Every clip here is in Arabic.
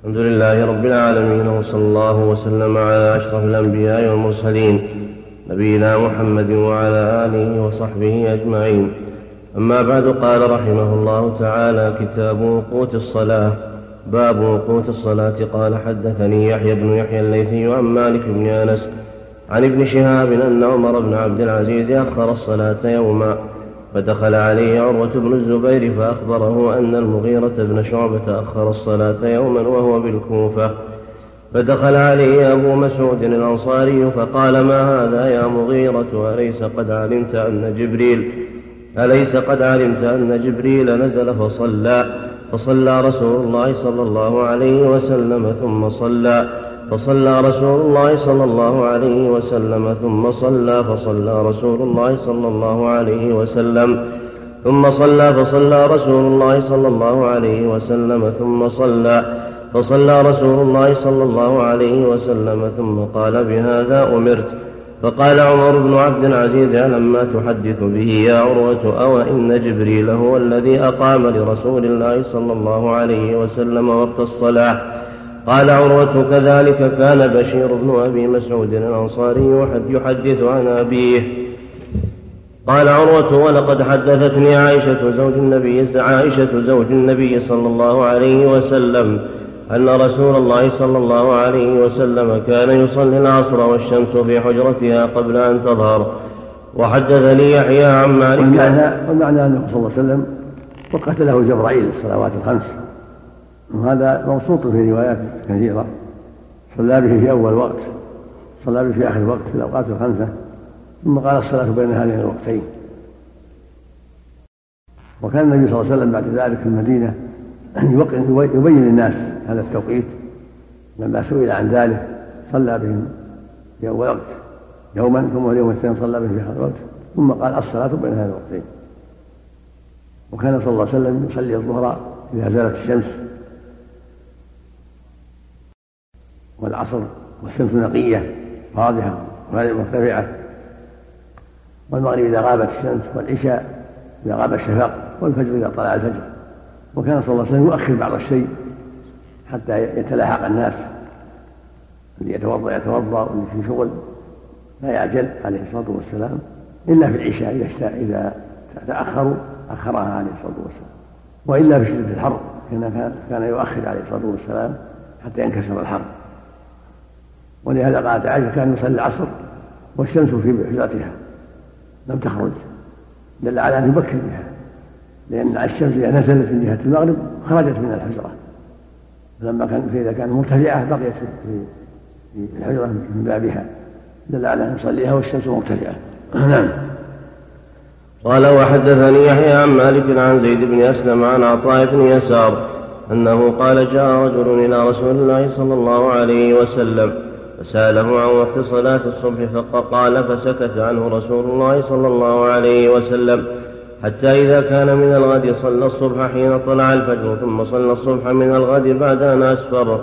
الحمد لله رب العالمين وصلى الله وسلم على أشرف الأنبياء والمرسلين نبينا محمد وعلى آله وصحبه أجمعين. أما بعد قال رحمه الله تعالى كتاب وقوت الصلاة. باب وقوت الصلاة. قال حدثني يحيى بن يحيى الليثي عن مالك بن أنس عن ابن شهاب أن عمر بن عبد العزيز أخر الصلاة يوما. فدخل عليه عروة بن الزبير فأخبره أن المغيرة بن شعبة أخر الصلاة يوما وهو بالكوفة. فدخل عليه أبو مسعود الأنصاري فقال ما هذا يا مغيرة؟ أليس قد علمت أن جبريل أليس قد علمت أن جبريل نزل فصلى فصلى رسول الله صلى الله عليه وسلم ثم صلى فصلى رسول الله صلى الله عليه وسلم ثم صلى فصلى رسول الله صلى الله عليه وسلم ثم صلى فصلى رسول الله صلى الله عليه وسلم ثم صلى فصلى رسول الله صلى الله عليه وسلم ثم قال بهذا أمرت. فقال عمر بن عبد العزيز ألما تحدث به يا عروة؟ أو إن جبريل هو الذي أقام لرسول الله صلى الله عليه وسلم وقت الصلاة؟ قال عروة كذلك كان بشير بن أبي مسعود الأنصاري يحدث عن أبيه. قال عروة ولقد حدثتني عائشة زوج النبي عائشة زوج النبي صلى الله عليه وسلم أن رسول الله صلى الله عليه وسلم كان يصلي العصر والشمس في حجرتها قبل أن تظهر. وحدثني يحيى عن مالك والمعنى, أنه صلى الله عليه وسلم وقت له جبرائيل الصلوات الخمس وهذا مبسوط في روايات كثيرة. صلى به في أول وقت صلى به في آخر وقت في الأوقات الخمسة. ثم قال الصلاة بين هذين الوقتين. وكان النبي صلى الله عليه وسلم بعد ذلك في المدينة يبين للناس هذا التوقيت. لما سئل عن ذلك صلى بهم في أول وقت يوما ثم اليوم الثاني صلى بهم في آخر وقت ثم قال الصلاة بين هذين الوقتين. وكان صلى الله عليه وسلم يصلي الظهر إذا زالت الشمس. والعصر والشمس نقية واضحة مرتفعة والمغرب إذا غابت الشمس والعشاء إذا غاب الشفق والفجر إذا طلع الفجر. وكان صلى الله عليه وسلم يؤخر بعض الشيء حتى يتلاحق الناس. اللي يتوضأ يتوضأ واللي في شغل. لا يعجل عليه الصلاة والسلام إلا في العشاء إذا إذا تأخروا أخرها عليه الصلاة والسلام. وإلا في شدة الحر كان كان يؤخر عليه الصلاة والسلام حتى ينكسر الحر. ولهذا قالت عائشة كان يصلي العصر والشمس في حجرتها لم تخرج دل على أن يبكر بها لأن الشمس إذا نزلت من جهة المغرب خرجت من الحجرة. فلما كان فإذا كانت مرتفعة بقيت في في الحجرة من بابها. دل على أن يصليها والشمس مرتفعة. نعم. قال وحدثني يحيى عن مالك عن زيد بن أسلم عن عطاء بن يسار أنه قال جاء رجل إلى رسول الله صلى الله عليه وسلم فسأله عن وقت صلاة الصبح فقال فسكت عنه رسول الله صلى الله عليه وسلم حتى إذا كان من الغد صلى الصبح حين طلع الفجر ثم صلى الصبح من الغد بعد أن أسفر.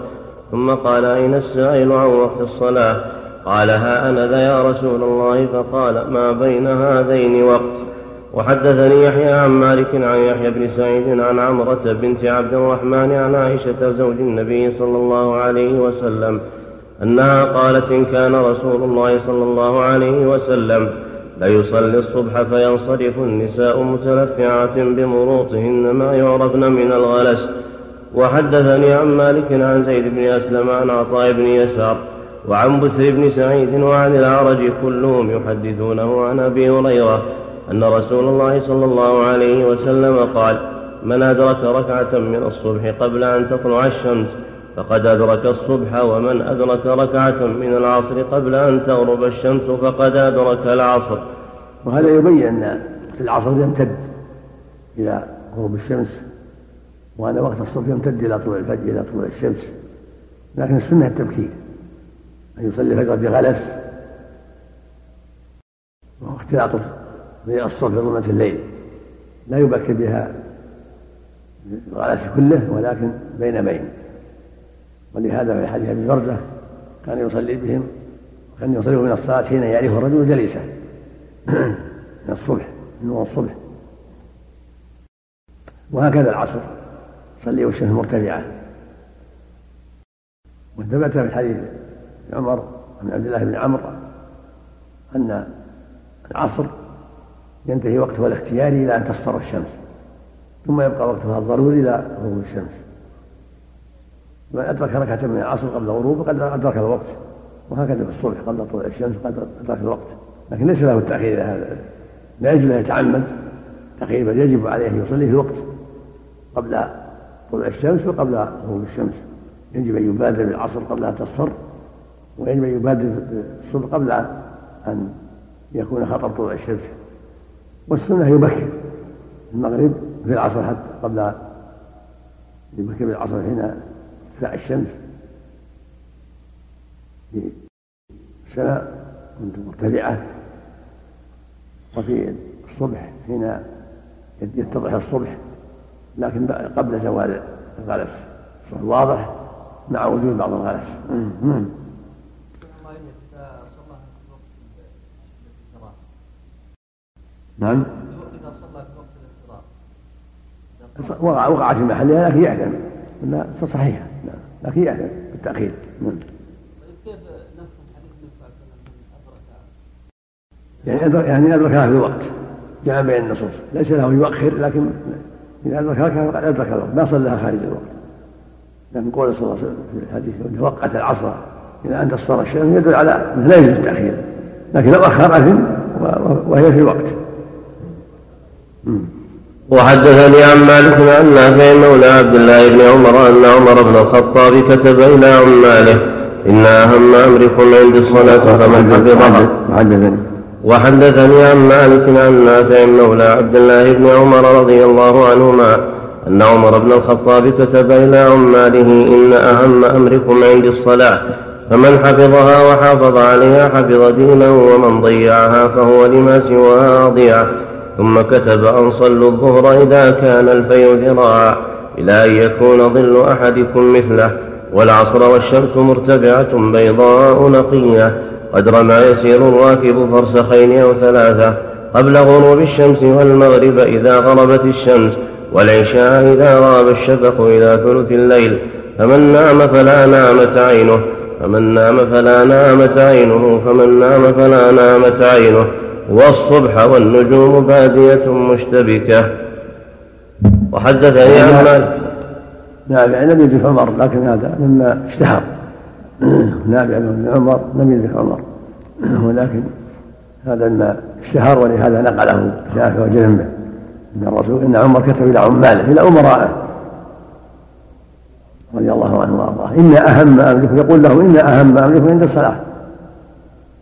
ثم قال أين السائل عن وقت الصلاة؟ قال ها أنا ذا يا رسول الله. فقال ما بين هذين وقت؟ وحدثني يحيى عن مالك عن يحيى بن سعيد عن عمرة بنت عبد الرحمن عن عائشة زوج النبي صلى الله عليه وسلم. أنها قالت إن كان رسول الله صلى الله عليه وسلم ليصلي الصبح فينصرف النساء متلفعات بمروطهن ما يعرفن من الغلس. وحدثني عن مالك عن زيد بن أسلم عن عطاء بن يسار وعن بسر بن سعيد وعن الأعرج كلهم يحدثونه عن أبي هريرة أن رسول الله صلى الله عليه وسلم قال من أدرك ركعة من الصبح قبل أن تطلع الشمس فقد أدرك الصبح ومن أدرك ركعة من العصر قبل أن تغرب الشمس فقد أدرك العصر. وهذا يبين أن العصر يمتد إلى غروب الشمس وأن وقت الصبح يمتد إلى طلوع الفجر إلى طلوع الشمس. لكن السنة التبكير أن يصلي الفجر بغلس واختلاط بين الصبح وظلمة الليل. لا يبكر بها الغلس كله ولكن بين بين. ولهذا في حديث أبي بردة كان يصلي بهم كان يصلي من الصلاة حين يعرف الرجل جليسه من الصبح من نور الصبح. وهكذا العصر. صلي والشمس مرتفعه وثبت في حديث عمر عن عبد الله بن عمرو أن العصر ينتهي وقتها الاختياري إلى أن تصفر الشمس ثم يبقى وقتها الضروري إلى غروب الشمس. من أدرك ركعة من العصر قبل الغروب فقد أدرك الوقت. وهكذا في الصبح قبل طلوع الشمس قد أدرك الوقت. لكن ليس له التأخير إلى هذا. لا يجوز له يتعمد. تأخير بل يجب عليه أن يصلي في الوقت قبل طلوع الشمس وقبل غروب الشمس. يجب أن يبادر بالعصر قبل أن تصفر ويجب أن يبادر بالصبح قبل أن يكون خطر طلوع الشمس. والسنة يبكر المغرب في العصر حتى قبل يبكر بالعصر حين ارتفاع الشمس. في السماء كنت مرتفعة وفي الصبح حين يتضح الصبح لكن قبل زوال الغلس الصبح واضح مع وجود بعض الغلس نعم. وقع وقع في محلها لكن يعلم. صحيحة نعم لكن يعلم بالتأخير. يعني أدرك يعني أدركها في الوقت. جمع بين النصوص. ليس له يؤخر لكن إذا أدركها فقد أدرك الوقت. ما صلىها خارج الوقت. لكن قول صلى الله عليه وسلم في الحديث وقت العصر إلى أن تصفر الشمس يدل على أنه لا يجوز التأخير. لكن لو أخر أثم وهي في الوقت. وحدثني عن مالك عن نافع مولى عبد الله بن عمر أن عمر بن الخطاب كتب إلى عماله إن أهم امركم عند الصلاة فمن حفظها وحدثني وحدثني عن مالك عن نافع مولى عبد الله بن عمر رضي الله عنهما أن عمر بن الخطاب كتب إلى عماله إن أهم امركم عند الصلاة فمن حفظها وحافظ عليها حفظ دينه ومن ضيعها فهو لما سواها ضيع ثم كتب أن صلوا الظهر إذا كان الفيء ذراعا إلى أن يكون ظل أحدكم مثله والعصر والشمس مرتفعة بيضاء نقية. قدر ما يسير الراكب فرسخين أو ثلاثة قبل غروب الشمس والمغرب إذا غربت الشمس والعشاء إذا غاب الشفق إلى ثلث الليل. فمن نام فلا نامت عينه فمن نام فلا نامت عينه فمن نام فلا نامت عينه. والصبح والنجوم بادية مشتبكة. وحدثني عن مالك. نافع لم يدرك عمر لكن هذا مما اشتهر. نافع بن عمر لم يدرك عمر. ولكن هذا ما اشتهر ولهذا نقله شافع وجزم به إن الرسول إن عمر كتب إلى عماله إلى امرائه رضي الله عنه وأرضاه. إن أهم امركم يقول له إن أهم امركم عند الصلاة.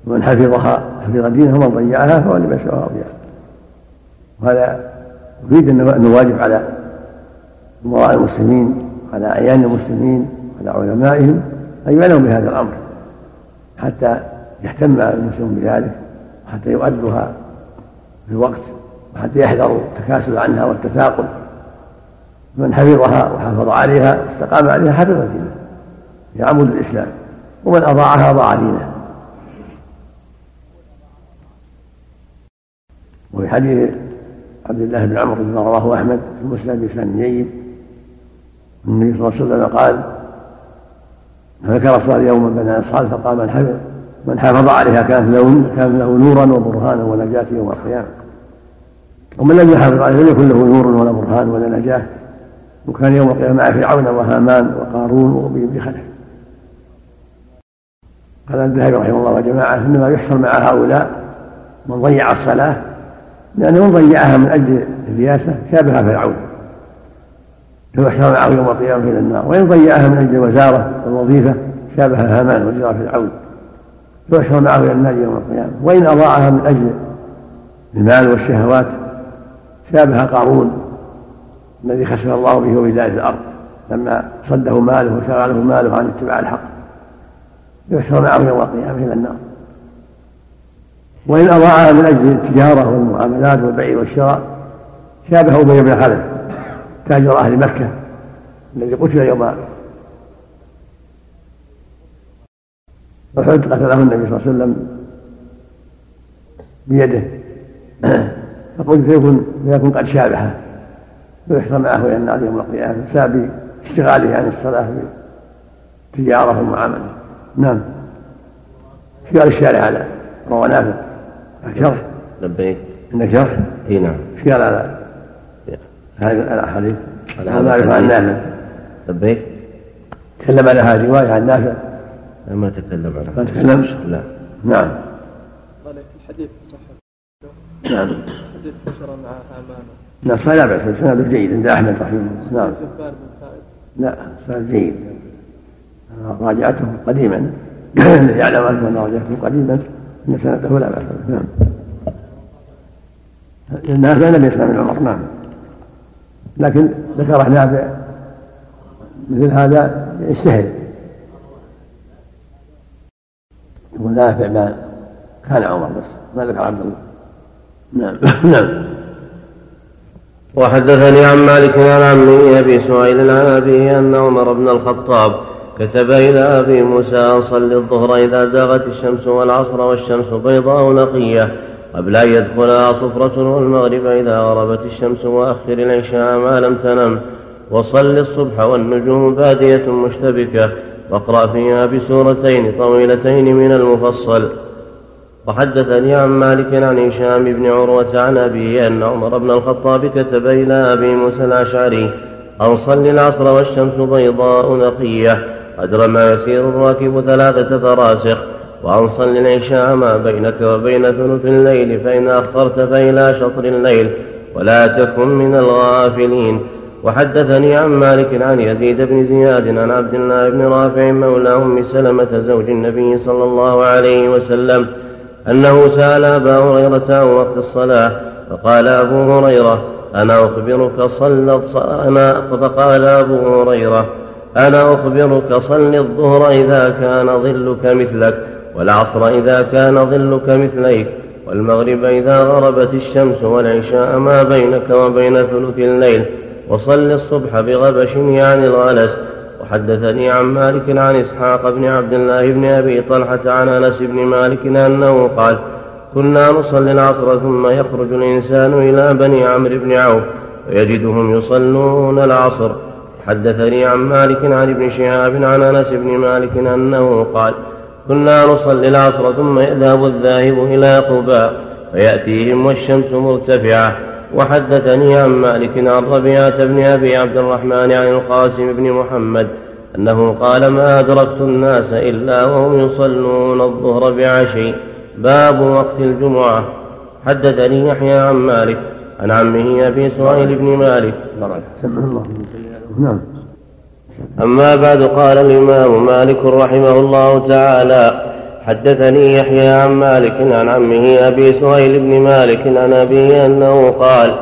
ومن حفظها حفظ دينه ومن ضيعها فهو لما سواها ضياع وهذا يفيد انه واجب على أمراء المسلمين على أعيان المسلمين على علمائهم أن يعلموا بهذا الأمر. حتى يهتم المسلمون بذلك وحتى يؤدوها في الوقت وحتى يحذروا التكاسل عنها والتثاقل. من حفظها وحافظ عليها استقام عليها حفظ دينه. هي عمود الاسلام ومن أضاعها أضاع دينه. وفي حديث عبد الله بن عمرو بن رواه أحمد في مسلم بإسلام جيد. النبي صلى الله عليه وسلم قال فذكر صلى يوما بين الاصحاب فقال من حفظ من حافظ عليها كانت له كان له نورا وبرهانا ونجاة يوم القيامة. ومن لم يحافظ عليها لم يكن له نور ولا برهان ولا نجاة. وكان يوم القيامة مع فرعون وهامان وقارون وأبي بن خلف قال الذهبي رحمه الله وجماعة إنما يحشر مع هؤلاء من ضيع الصلاة لأنه من ضيعها من أجل الرياسة شابه فرعون. فيحشر معه يوم القيامة إلى النار. وإن ضيعها من أجل الوزارة والوظيفة شابه هامان وزير فرعون. يحشر معه إلى النار يوم القيامة. وإن أضاعها من أجل المال والشهوات شابه قارون الذي خسف الله به وبداية الأرض. لما صده ماله وشغله ماله عن اتباع الحق. يحشر معه يوم القيامة إلى النار. وإن أضاعها من أجل التجارة والمعاملات والبيع والشراء شابه أبي بن خلف تاجر أهل مكة الذي قتل يوم أحد قتله النبي صلى الله عليه وسلم بيده. فقلت فيكون فيكون قد شابهه؟ ويحشر معه إلى النار يوم القيامة بسبب اشتغاله عن الصلاة تجارة ومعاملة. نعم. إيش قال الشارع على روى نافع. شرح؟ لبيك. عندك شرح؟ إي نعم. إيش قال على هذه الأحاديث؟ أنا ما أعرف عن نافع. لبيك. تكلم على هذه الروايه عن نافع؟ ما تكلم عنها ما تكلم؟ لا. نعم. قال الحديث صح نعم. حديث بشر مع نعم صحيح لا بأس سنده جيد عند أحمد رحمه الله. نعم. زبان بن خالد. لا سند جيد. راجعته قديما. الذي يعلم أنه راجعته قديما. أن سنده لا بأس به. نعم. نافع لم يسمع من عمر نعم. لكن ذكره نافع مثل هذا يجتهد يقول نافع ما كان عمر بس ما ذكر عبد الله. نعم. نعم. وحدثني عن مالك عن عمه أبي سهيل عن أبيه أن عمر بن الخطاب كتب إلى أبي موسى صل الظهر إذا زاغت الشمس والعصر والشمس بيضاء نقية قبل أن يدخلها صفرة والمغرب إذا غربت الشمس وأخر العشاء ما لم تنم. وصل الصبح والنجوم بادية مشتبكة. واقرأ فيها بسورتين طويلتين من المفصل. وحدثني عن مالك عن هشام بن عروة عن أبيه أن عمر بن الخطاب كتب إلى أبي موسى الأشعري أن صل العصر والشمس بيضاء نقية. قدر ما يسير الراكب ثلاثة فراسخ وأن صل العشاء ما بينك وبين ثلث الليل فإن أخرت فإلى شطر الليل ولا تكن من الغافلين. وحدثني عن مالك عن يزيد بن زياد عن عبد الله بن رافع مولى أم سلمة زوج النبي صلى الله عليه وسلم أنه سأل أبا هريرة عن وقت الصلاة فقال أبو هريرة أنا أخبرك صل أنا فقال أبو هريرة أنا أخبرك صل الظهر إذا كان ظلك مثلك والعصر إذا كان ظلك مثليك والمغرب إذا غربت الشمس والعشاء ما بينك وبين ثلث الليل وصل الصبح بغبش يعني الغلس وحدثني عن مالك عن إسحاق بن عبد الله بن أبي طلحة عن أنس بن مالك أنه قال كنا نصلي العصر ثم يخرج الإنسان إلى بني عمرو بن عوف ويجدهم يصلون العصر حدثني عن مالك عن ابن شهاب عن أنس بن مالك أنه قال كنا نصلي العصر ثم يذهب الذاهب إلى قباء فيأتيهم والشمس مرتفعة. وحدثني عن مالك عن ربيعة بن أبي عبد الرحمن عن القاسم بن محمد أنه قال ما أدركت الناس إلا وهم يصلون الظهر بعشي. باب وقت الجمعة. حدثني يحيى عن مالك عن عمه أبي سهيل بن مالك. نعم. أما بعد قال الإمام مالك رحمه الله تعالى حدثني يحيى عن مالك عن عمه أبي سهيل بن مالك عن أبيه أنه قال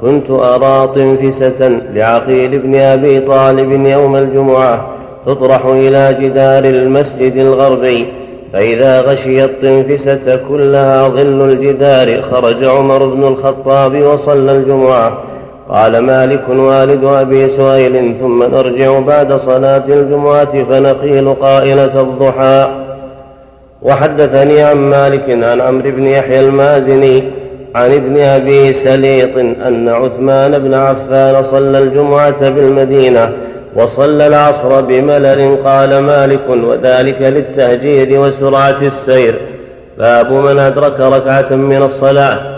كنت أرى طنفسة لعقيل بن أبي طالب يوم الجمعة تطرح إلى جدار المسجد الغربي فإذا غشي الطنفسة كلها ظل الجدار خرج عمر بن الخطاب وصلى الجمعة قال مالك والد أبي سهيل ثم نرجع بعد صلاة الجمعة فنقيل قائلة الضحى. وحدثني عن مالك عن عمرو بن يحيى المازني عن ابن أبي سليط أن عثمان بن عفان صلى الجمعة بالمدينة وصلى العصر بملل قال مالك وذلك للتهجير وسرعة السير. باب من أدرك ركعة من الصلاة.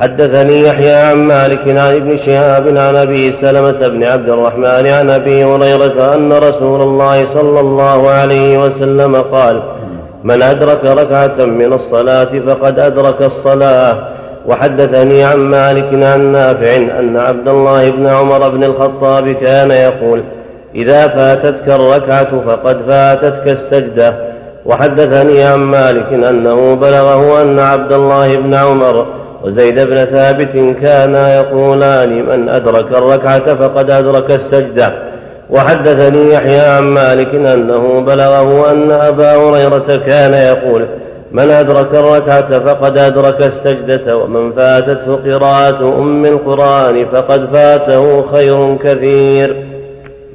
حدثني يحيى عن مالك عن ابن شهاب عن أبي سلمة بن عبد الرحمن عن أبي هريرة أن رسول الله صلى الله عليه وسلم قال من أدرك ركعة من الصلاة فقد أدرك الصلاة. وحدثني عن مالك عن نافع أن عبد الله بن عمر بن الخطاب كان يقول إذا فاتتك الركعة فقد فاتتك السجدة. وحدثني عن مالك أنه بلغه أن عبد الله بن عمر وزيد بن ثابت كانا يقولان من أدرك الركعة فقد أدرك السجدة. وحدثني يحيى عن مالك أنه بلغه أن أبا هريرة كان يقول من أدرك الركعة فقد أدرك السجدة ومن فاتته قراءة أم القرآن فقد فاته خير كثير.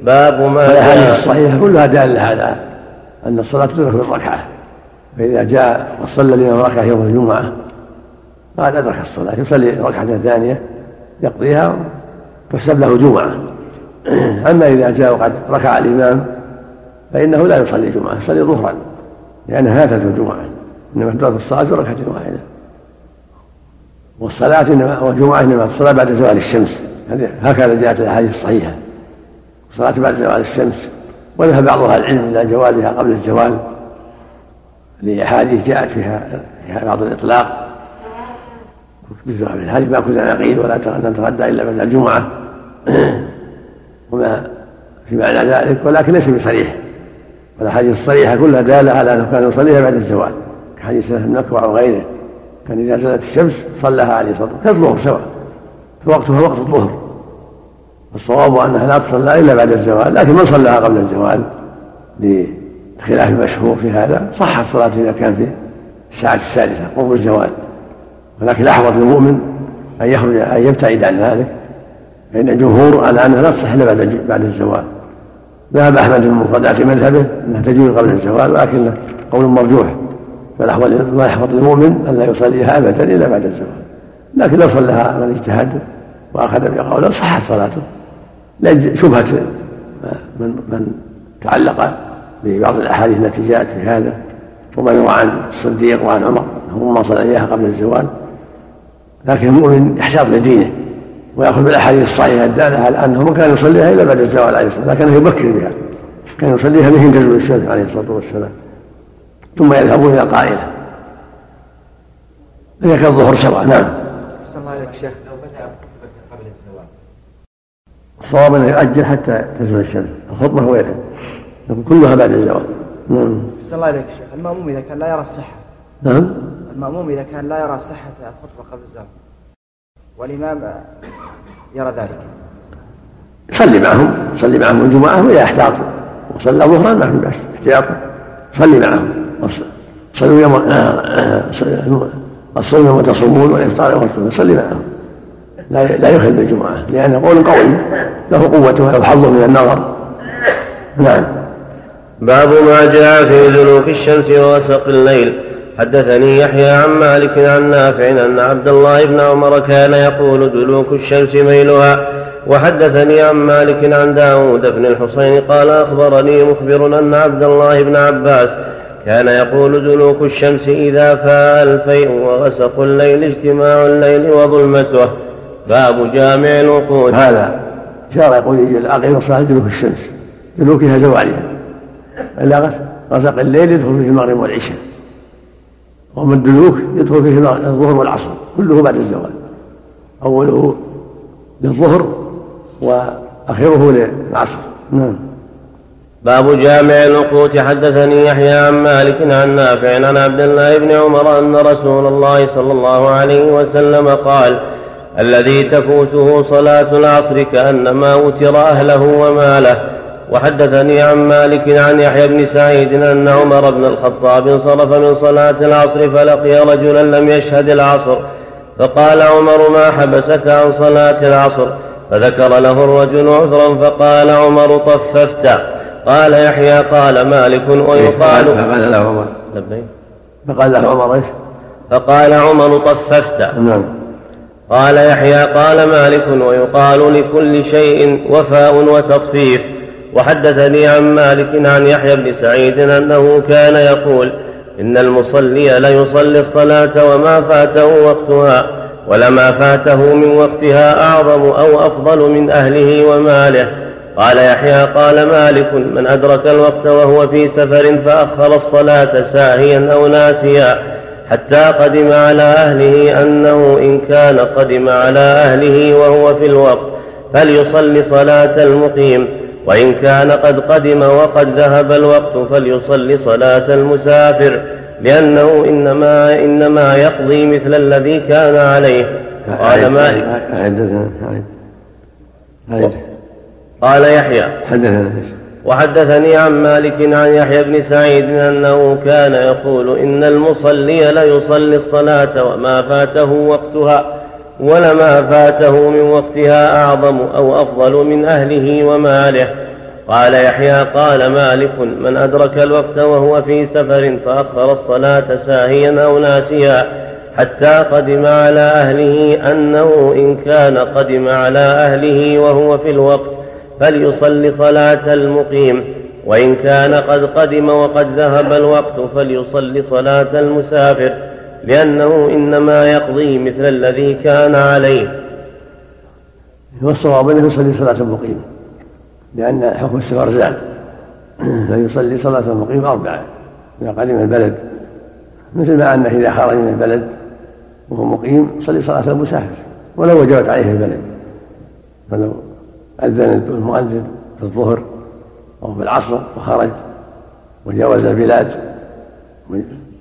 باب ما الأحاديث الصحيحة كلها دالة على أن الصلاة تدرك بالركعة فإذا جاء وصلى الإمام ركعة يوم الجمعة فقد أدرك الصلاة يصلي ركعة ثانية يقضيها تحسب له جمعة. أما إذا جاء وقد ركع الإمام فإنه لا يصلي جمعة يصلي ظهرا لأنها فاتته الجمعة. إنما تدرك الصلاة بركعة واحدة. والصلاة إنما والجمعة إنما الصلاة بعد زوال الشمس. هكذا جاءت الأحاديث الصحيحة. الصلاة بعد زوال الشمس. وذهب بعض أهل العلم إلى جوازها قبل الزوال لأحاديث جاءت فيها فيها بعض الإطلاق. بالزوال الحديث ما كنا نقيل ولا نتغدى إلا بعد الجمعة. وما في معنى ذلك ولكن ليس بصريح. والأحاديث الصريحة كلها دالة على أنه كان يصليها بعد الزوال. كحديث النكوع وغيره كان إذا زالت الشمس صلىها عليه الصلاة والسلام. كالظهر سواء. فوقتها وقت الظهر. الصواب أنها لا تصلى إلا بعد الزوال لكن من صلىها قبل الزوال؟ لخلاف المشهور في هذا صح الصلاة إذا كان في الساعة السادسة قرب الزوال. ولكن الأحوط للمؤمن أن يخرج أن يبتعد عن ذلك فإن الجمهور على أنها لا تصح إلا بعد بعد الزوال. ذهب أحمد من مفردات مذهبه أنها تجوز قبل الزوال ولكنه قول مرجوح. ما يحفظ للمؤمن أن لا يصليها أبدا إلا بعد الزوال. لكن لو صلىها من اجتهد وأخذ بقوله صحت صلاته. لأجل شبهة من من تعلق ببعض الأحاديث التي جاءت في هذا وما يروى عن الصديق وعن عمر أنهم ما صلى إياها قبل الزوال. لكن المؤمن يحتاط لدينه ويأخذ بالأحاديث الصحيحة الدالة على أنه ما كان يصليها إلا بعد الزوال عليه الصلاة والسلام لكنه يبكر بها كان يصليها من تزول الشمس عليه الصلاة والسلام ثم يذهبون إلى قائله. إذا كان الظهر سواء نعم. الله شيخ. لو بدأ قبل الزوال الصواب أنه يؤجل حتى تزول الشمس الخطبة وغيرها كلها بعد الزوال. نعم. الله عليك شيخ. المأموم إذا كان لا يرى الصحة نعم. المأموم إذا كان لا يرى صحة الخطبة قبل الزوال والإمام يرى ذلك. صلي معهم صلي معهم الجمعة وإذا احتاط وصلى ظهرا ما في بأس احتياطا. صلي معهم. صلوا يوم الصوم يوم تصومون والإفطار يوم تصومون صلي معهم. لا لا يخل بالجمعة لأنه قول قوي له قوته وله حظه من النظر. نعم. باب ما جاء في دلوك الشمس ووسق الليل. حدثني يحيى عن مالك عن نافع أن عبد الله بن عمر كان يقول دلوك الشمس ميلها. وحدثني عن مالك عن داود بن الحصين قال أخبرني مخبر أن عبد الله بن عباس كان يقول دلوك الشمس إذا فاء الفيء وغسق الليل اجتماع الليل وظلمته. باب جامع الوقود. هذا شارع يقول يجي العقل الصلاة دلوك الشمس. دلوكها زوالها إلا غسق الليل يدخل فيه المغرب والعشاء. وأما الدلوك يدخل فيه الظهر والعصر كله بعد الزوال. أوله للظهر وآخره للعصر. نعم. باب جامع الوقوت. حدثني يحيى عن مالك عن نافع عن عبد الله بن عمر أن رسول الله صلى الله عليه وسلم قال الذي تفوته صلاة العصر كأنما وتر أهله وماله. وحدثني عن مالك عن يحيى بن سعيد أن عمر بن الخطاب انصرف من صلاة العصر فلقي رجلا لم يشهد العصر. فقال عمر ما حبسك عن صلاة العصر؟ فذكر له الرجل عذرا فقال عمر طففت. قال يحيى قال مالك ويقال فقال له عمر. فقال له عمر إيش؟ فقال عمر طففت. نعم. قال يحيى قال مالك ويقال لكل شيء وفاء وتطفيف. وحدثني عن مالك عن يحيى بن سعيد أنه كان يقول إن المصلي ليصلي الصلاة وما فاته وقتها ولما فاته من وقتها أعظم أو أفضل من أهله وماله. قال يحيى قال مالك من أدرك الوقت وهو في سفر فأخر الصلاة ساهيا أو ناسيا حتى قدم على أهله أنه إن كان قدم على أهله وهو في الوقت فليصلي صلاة المقيم. وإن كان قد قدم وقد ذهب الوقت فليصلي صلاة المسافر لأنه إنما إنما يقضي مثل الذي كان عليه. قال مالك. قال يحيى. حدثنا. وحدثني عن مالك عن يحيى بن سعيد أنه كان يقول إن المصلي ليصلي الصلاة وما فاته وقتها. ولما فاته من وقتها أعظم أو أفضل من أهله وماله. قال يحيى قال مالك من أدرك الوقت وهو في سفر فأخر الصلاة ساهيا أو ناسيا حتى قدم على أهله أنه إن كان قدم على أهله وهو في الوقت فليصل صلاة المقيم وإن كان قد قدم وقد ذهب الوقت فليصلي صلاة المسافر لأنه إنما يقضي مثل الذي كان عليه. والصواب أنه يصلي صلاة المقيم لأن حكم السفر زال فيصلي صلاة المقيم أربعة إذا قدم البلد. مثل ما أنه إذا خرج من البلد وهو مقيم يصلي صلاة المسافر ولو وجبت عليه البلد. فلو أذن المؤذن في الظهر أو في العصر وخرج وجاوز البلاد.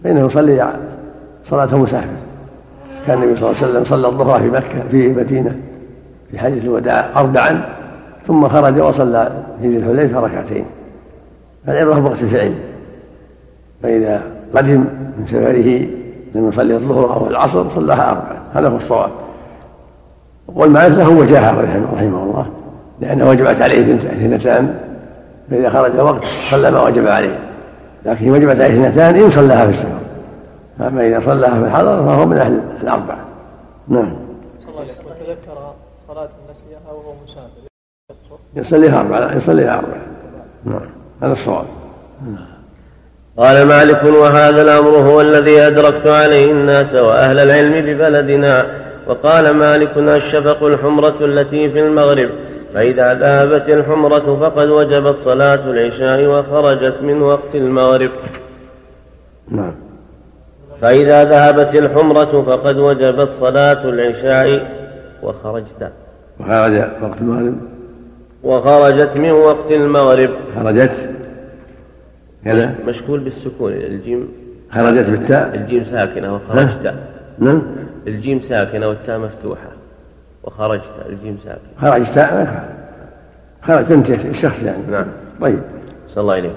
فإنه يصلي صلاة مسافر كان النبي صلى الله عليه وسلم صلى الظهر في مكة في المدينة في حديث الوداع أربعا ثم خرج وصلى في ذي الحليفة ركعتين. فالعبرة بوقت الفعل. فإذا قدم من سفره لم يصلي الظهر أو العصر صلاها أربعا. هذا هو الصواب. مالك له وجاهه رحمه الله لأنه وجبت عليه اثنتان. فإذا خرج وقت صلى ما وجب عليه. لكن وجبت عليه اثنتان إن صلاها في السفر. أما إذا صلاها في الحضر فهو من أهل الأربعة. نعم. وتذكر صلاة النسيها وهو مسافر؟ يصليها أربعة. يصليها أربعة. نعم. هذا الصواب. قال مالك وهذا الأمر هو الذي أدركت عليه الناس وأهل العلم ببلدنا. وقال مالك الشفق الحمرة التي في المغرب. فإذا ذهبت الحمرة فقد وجبت صلاة العشاء وخرجت من وقت المغرب. نعم. فإذا ذهبت الحمرة فقد وجبت صلاة العشاء وخرجت. وخرج وقت المغرب. وخرجت من وقت المغرب. خرجت. كذا. مشكول بالسكون الجيم. خرجت بالتاء. الجيم ساكنة وخرجت. نعم. الجيم ساكنة والتاء مفتوحة. وخرجت الجيم ساكنة. خرجت خرجت. أنت الشخص يعني. نعم. طيب. صلى الله عليه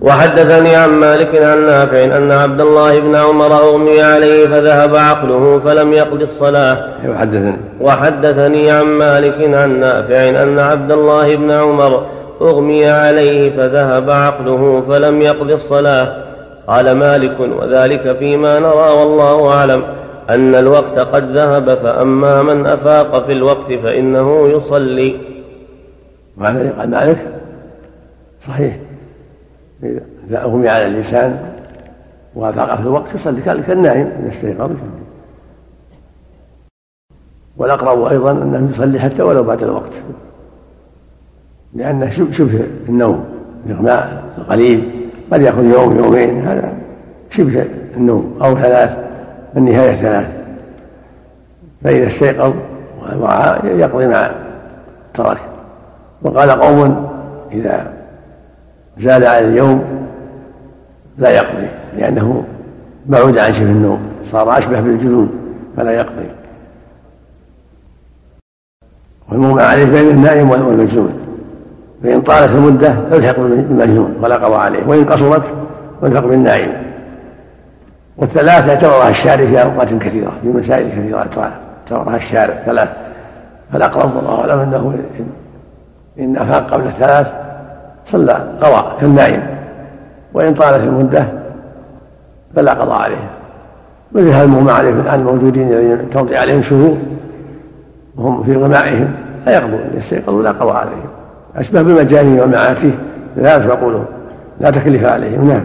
وحدثني عن مالك عن نافع أن عبد الله بن عمر أغمي عليه فذهب عقله فلم يقض الصلاة. وحدثني وحدثني عن مالك عن نافع أن عبد الله بن عمر أغمي عليه فذهب عقله فلم يقض الصلاة. قال مالك وذلك فيما نرى والله أعلم أن الوقت قد ذهب فأما من أفاق في الوقت فإنه يصلي. وهذا قال مالك؟ صحيح. إذا أغمي على اللسان وافاق في الوقت يصلي. كالنائم إذا استيقظ والأقرب أيضا أنه يصلي حتى ولو بعد الوقت. لأنه شبه النوم الإغماء القليل قد يأخذ يوم يومين هذا شبه النوم. أو ثلاث النهاية ثلاث. فإذا استيقظ يقضي ما ترك وقال قوم إذا زاد على اليوم لا يقضي لأنه بعد عن شبه النوم صار أشبه بالجنون فلا يقضي. والمغمى عليه بين النائم والمجنون. فإن طالت المدة فالحق بالمجنون ولا قضاء عليه وإن قصرت فالحق بالنائم. والثلاث اعتبرها الشارع في أوقات كثيرة في مسائل كثيرة اعتبرها الشارع. ثلاث. فالأقرب والله أعلم أنه إن أفاق قبل الثلاث صلى قضاء كالنائم وإن طالت المدة فلا قضاء عليه. مثل هذا المغمى عليهم الآن الموجودين الذين تمضي عليهم شهور وهم في غمائهم لا يقضون يستيقظوا لا قضاء عليهم. أشبه بالمجانين والمعاتيه لا يقولون لا تكلف عليهم نعم.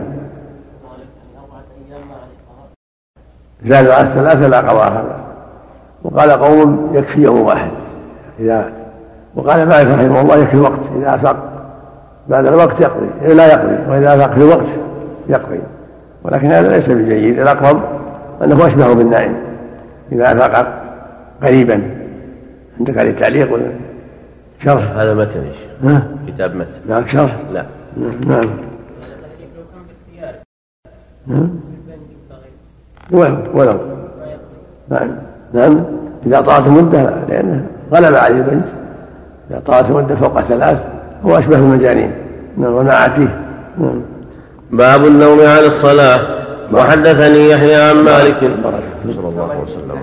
زاد على الثلاثة لا قضاء هذا وقال قوم يكفي يوم واحد. إذا وقال مالك رحمه الله يكفي وقت إذا أفاق بعد الوقت يقضي لا يقضي وإذا أفاق في الوقت يقضي. ولكن هذا ليس بجيد الأقرب أنه أشبه بالنائم. إذا أفاق قريبا عندك عليه تعليق ولا؟ شرح. هذا متن؟ كتاب متن. نعم شرح؟ لا. نعم. ولو ولو. نعم. نعم. إذا طالت المدة لأنه غلب عليه البنت. إذا طالت المدة فوق ثلاث هو أشبه المجانين. نعم ونعتيه نعم. باب النوم على الصلاة. وحدثني يحيى عن مالك. صلى الله عليه وسلم.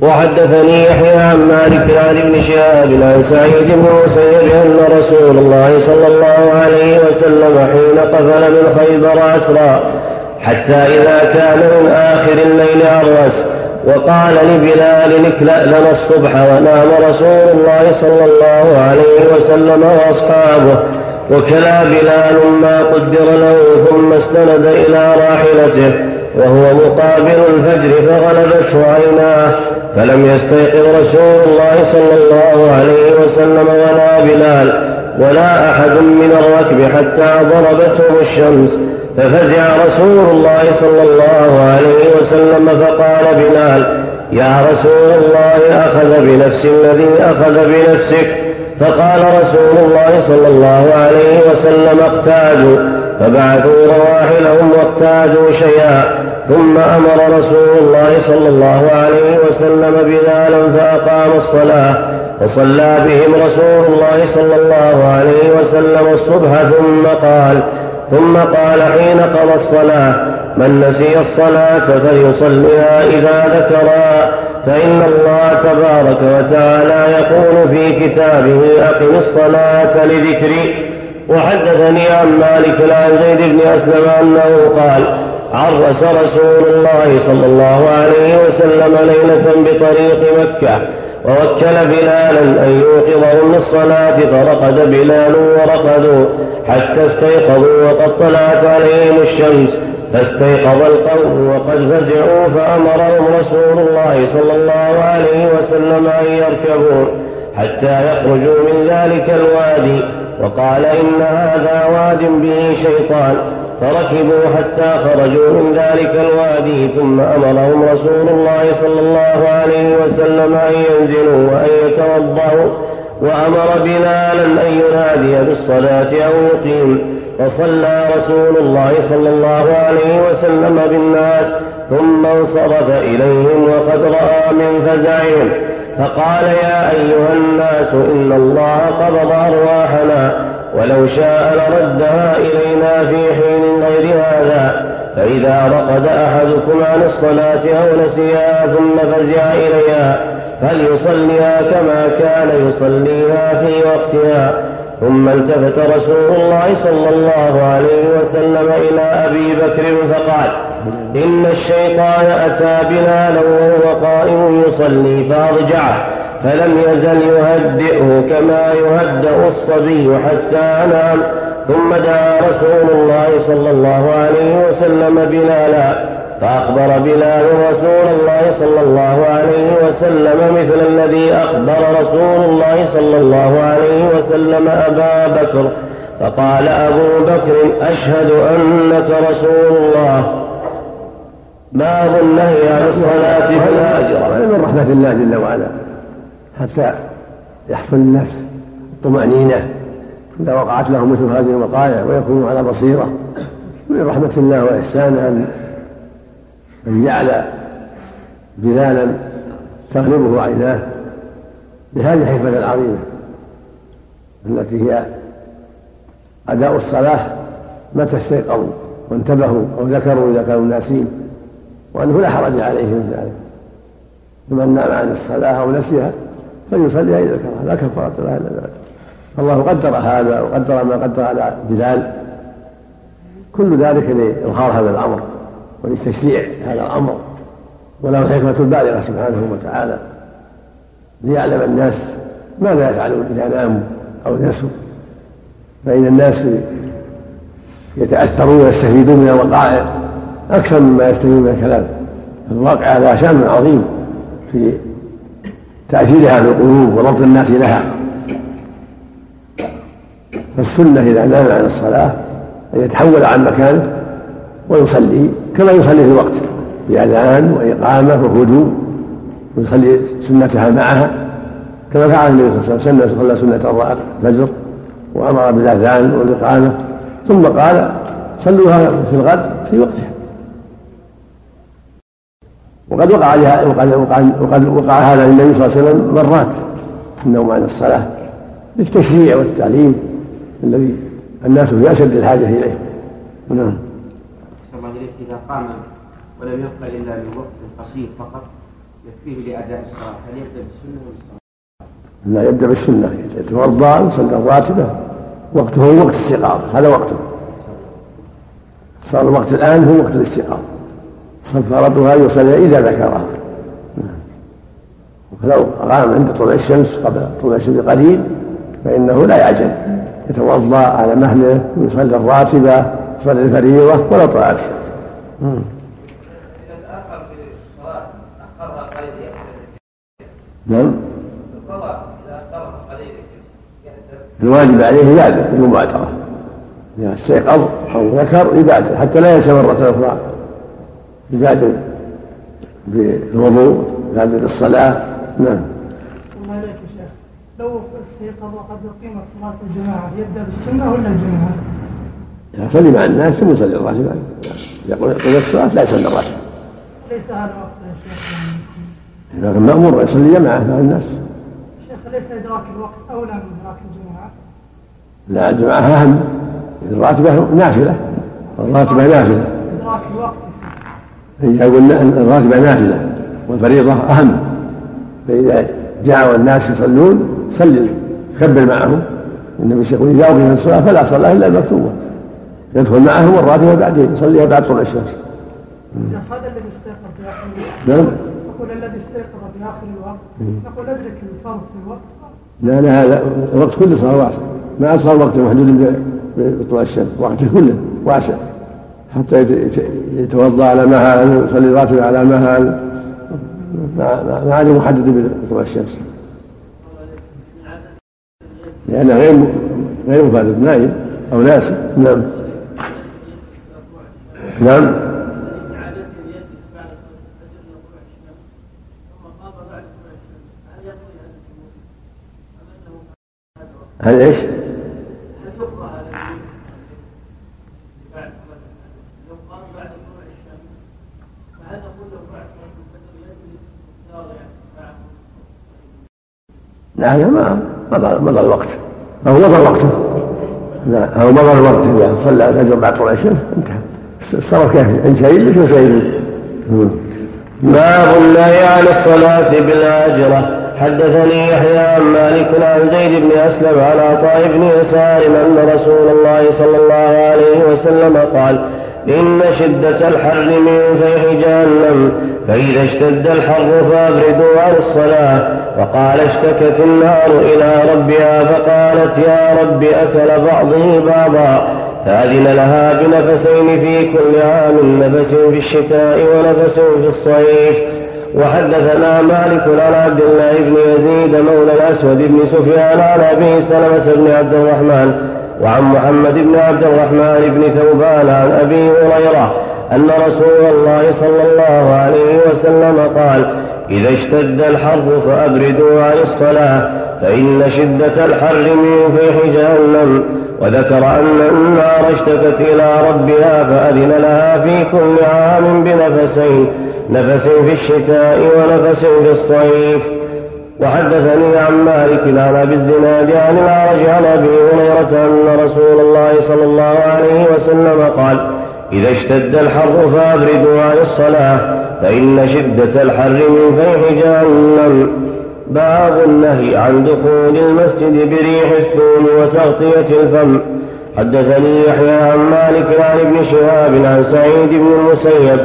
وحدثني يحيى عن مالك عن ابن شهاب عن سعيد بن مسيب أن رسول الله صلى الله عليه وسلم حين قفل من خيبر أسرى حتى إذا كان من آخر الليل عرس وقال لبلال اكلأ لنا الصبح ونام رسول الله صلى الله عليه وسلم وأصحابه. وكلا بلال ما قدر له ثم استند إلى راحلته وهو مقابل الفجر فغلبته عيناه. فلم يستيقظ رسول الله صلى الله عليه وسلم ولا بلال. ولا أحد من الركب حتى ضربتهم الشمس. ففزع رسول الله صلى الله عليه وسلم فقال بلال يا رسول الله أخذ بنفس الذي أخذ بنفسك. فقال رسول الله صلى الله عليه وسلم اقتادوا. فبعثوا رواحلهم واقتادوا شيئا. ثم أمر رسول الله صلى الله عليه وسلم بلالا فأقام الصلاة. وصلى بهم رسول الله صلى الله عليه وسلم الصبح ثم قال ثم قال حين قضى الصلاة من نسي الصلاة فليصليها إذا ذكرا فإن الله تبارك وتعالى يقول في كتابه أقم الصلاة لذكري. وحدثني عن مالك عن زيد بن أسلم أنه قال عرس رسول الله صلى الله عليه وسلم ليلة بطريق مكة. ووكل بلالا أن يوقظهم للصلاة فرقد بلال ورقدوا حتى استيقظوا وقد طلعت عليهم الشمس. فاستيقظ القوم وقد فزعوا فأمرهم رسول الله صلى الله عليه وسلم أن يركبوا حتى يخرجوا من ذلك الوادي. وقال إن هذا واد به شيطان. فركبوا حتى خرجوا من ذلك الوادي ثم أمرهم رسول الله صلى الله عليه وسلم أن ينزلوا وأن يتوضأوا وأمر بلالا أن ينادي بالصلاة أو يقيم. فصلى رسول الله صلى الله عليه وسلم بالناس ثم انصرف إليهم وقد رأى من فزعهم. فقال يا أيها الناس إن الله قبض أرواحنا. ولو شاء لردها إلينا في حين غير هذا. فإذا رقد أحدكم عن الصلاة أو نسيها ثم فزع إليها فليصليها كما كان يصليها في وقتها. ثم التفت رسول الله صلى الله عليه وسلم إلى أبي بكر فقال إن الشيطان أتى بلالا وهو قائم يصلي فأرجعه. فلم يزل يهدئه كما يهدأ الصبي حتى نام. ثم دعا رسول الله صلى الله عليه وسلم بلالا. فأخبر بلال رسول الله صلى الله عليه وسلم مثل الذي أخبر رسول الله صلى الله عليه وسلم أبا بكر. فقال أبو بكر أشهد أنك رسول الله. باب النهي عن الصلاة في الهاجرة من رحمة الله جل وعلا. حتى يحصل الناس الطمأنينة إذا وقعت لهم مثل هذه الوقائع ويكونوا على بصيرة. من رحمة الله وإحسانه أن من جعل بلالا تغلبه عيناه بهذه الحكمة العظيمة التي هي أداء الصلاة متى استيقظوا وانتبهوا أو ذكروا إذا كانوا ناسين وأنه لا حرج عليهم ذلك. فمن نام عن الصلاة أو نسيها فليصليها إذا ذكرها لا كفارة لها إلا ذلك. فالله قدر هذا وقدر ما قدر على بلال. كل ذلك لإظهار هذا الأمر ولتشريع هذا الأمر. وله الحكمة البالغة سبحانه وتعالى. ليعلم الناس ماذا يفعلون إذا ناموا أو نسوا. فإن الناس يتأثرون ويستفيدون من الوقائع أكثر مما يستفيدون من الكلام. الواقعة لها شأن عظيم في تأثيرها في القلوب وربط الناس لها. فالسنة إذا نام عن الصلاة أن يتحول عن مكانه ويصلي كما يصلي في الوقت بأذان وإقامة وهدوء ويصلي سنتها معها كما فعل النبي صلى الله عليه وسلم صلى سنة الفجر وأمر بالأذان والإقامة ثم قال صلوها في الغد في وقتها. وقد وقع وقد وقع, وقد وقع هذا للنبي صلى الله عليه وسلم مرات النوم عن الصلاة للتشريع والتعليم الذي الناس في أشد الحاجة إليه. نعم. إذا قام ولم يبق إلا من وقت قصير فقط يكفيه لأداء الصلاة. هل يبدأ بالسنة ولا؟ لا يبدأ بالسنة. يتوضأ ويصلي الراتبة. وقته هو وقت الاستيقاظ هذا وقته. صار الوقت الآن هو وقت الاستيقاظ. فرضها يصلي إذا ذكرها فلو قام عند طلوع الشمس قبل طلوع الشمس بقليل فإنه لا يعجل. يتوضأ على مهله ويصلي الراتبه يصلي الفريضة ولا طاعة. نعم. الواجب عليه ذلك المبادرة إذا استيقظ أو ذكر يبادر حتى لا ينسى مرة أخرى يبادر بالوضوء يبادر بالصلاة نعم. عليك يا شيخ. لو استيقظ وقد أقيمت صلاة الجماعة يبدأ بالسنة ولا الجماعة؟ يصلي مع الناس ثم يصلي الراتب. يقول الصلاة لا يصلي الراتب. ليس هذا وقت يا شيخ. لكن مأمور يصلي جماعة مع الناس. شيخ ليس إدراك الوقت أولى من إدراك الجماعة؟ لا الجماعة أهم. الراتبة نافلة. الراتبة نافلة. يقول الراتبة نافلة والفريضة أهم. فإذا جاء الناس يصلون صلي كبر معهم. النبي يقول إذا أقيمت الصلاة فلا صلاة إلا المكتوبة. يدخل معهم الراتبة بعدين يصليها بعد طلوع الشمس. هذا الذي استيقظ في آخر الوقت. نعم. نقول الذي استيقظ في آخر الوقت. نقول أدرك الفرض في الوقت. لا لا هذا الوقت كله صار واسع ما صار وقت محدود بطلوع الشمس وقته كله واسع. حتى يتوضأ على مهل ويصلي الراتب على مهل ما عاد محدد بطلوع الشمس. لأنه غير غير مفرد نايم أو ناسي نعم. نعم. هل إيش؟ لا لا ما مضى مضى الوقت أو مضى وقته لا أو مضى الوقت إذا صلى الفجر بعد طلوع الشمس انتهى. الصلاة كافية إن شهيد مش شهيد باب النهي عن الصلاة بالهاجرة حدثني يحيى عن مالك عن زيد بن أسلم عن عطاء بن يسار أن رسول الله صلى الله عليه وسلم قال إن شدة الحر من فيح جهنم فإذا اشتد الحر فأبردوا عن الصلاة. وقال اشتكت النار إلى ربها فقالت يا رب أكل بعضي بعضا. فأذن لها بنفسين في كل عام نفس في الشتاء ونفس في الصيف. وحدثنا مالك عن عبد الله بن يزيد مولى الأسود بن سفيان عن أبي سلمة بن عبد الرحمن وعن محمد بن عبد الرحمن بن ثوبان عن أبي هريرة أن رسول الله صلى الله عليه وسلم قال إذا اشتد الحر فأبردوا عن الصلاة فإن شدة الحر من فيح جهنم وذكر أن النار اشتكت إلى ربها فأذن لها في كل عام بنفسين نفس في الشتاء ونفس في الصيف. وحدثني عن مالك عن أبي الزناد عن الأعرج عن ابي هريرة أن رسول الله صلى الله عليه وسلم قال إذا اشتد الحر فأبردوا عن الصلاة فإن شدة الحر من فيح جهنم. باب النهي عن دخول المسجد بريح الثوم وتغطية الفم. حدثني يحيى عن مالك عن ابن شهاب عن سعيد بن المسيب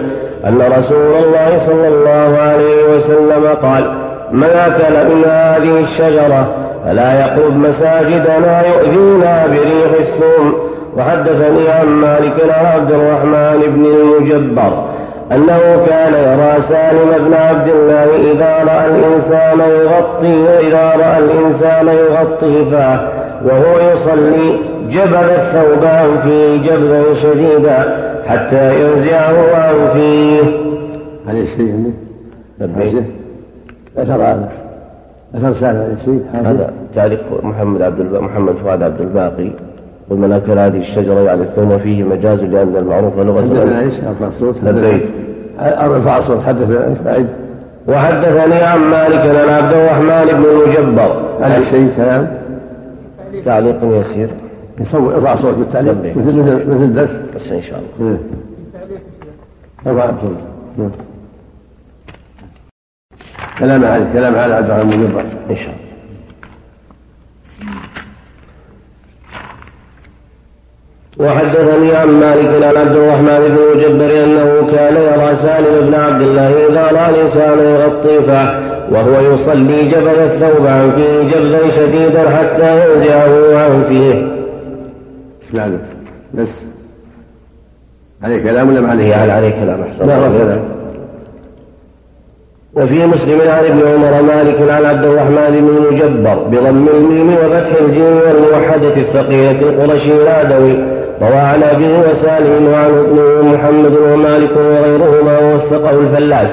أن رسول الله صلى الله عليه وسلم قال من أكل من هذه الشجرة فلا يقرب مساجدنا يؤذينا بريح الثوم وحدثني عن مالك عبد الرحمن بن المجبر أنه كان يرى سالم بن عبد الله إذا رأى الإنسان يغطي إذا رأى الإنسان يغطي فاه وهو يصلي جبل الثوب عن فيه جبلا شديدا حتى ينزعه عن فيه. هذا الشيء؟ أثر هذا أثر سالم هذا الشيء هذا تعريف محمد عبد محمد فؤاد عبد الباقي. ومن أكل هذه الشجرة يعني الثوم فيه مجاز لأن المعروف لغة حدثنا إيش؟ ارفع الصوت لبيك. ارفع الصوت حدثنا بعد وحدثني عن مالك عن عبد الرحمن بن المجبر. هذا الشيء كلام تعليق يسير. يصور ارفع الصوت بالتعليق. مثل مثل الدرس بس إن شاء الله. ارفع الصوت نعم. كلام عليه كلام على عبد الرحمن بن إن شاء الله. وحدثني عن مالك عن عبد الرحمن بن مجبر أنه كان يرى سالم بن عبد الله إذا رأى الإنسان يغطي وهو يصلي جبذ الثوب عن فيه جبذا شديدا حتى ينزعه عن فيه. إسناده بس. عليه كلام ولا ما عليه؟ عليه كلام لا الله لا وفي مسلم عن ابن عمر مالك عن عبد الرحمن بن مجبر بضم الميم وفتح الجيم والموحدة الثقيلة القرشي العدوي روى عن أبيه وسالم وعن ابنه محمد ومالك وغيرهما ووثقه الفلاس.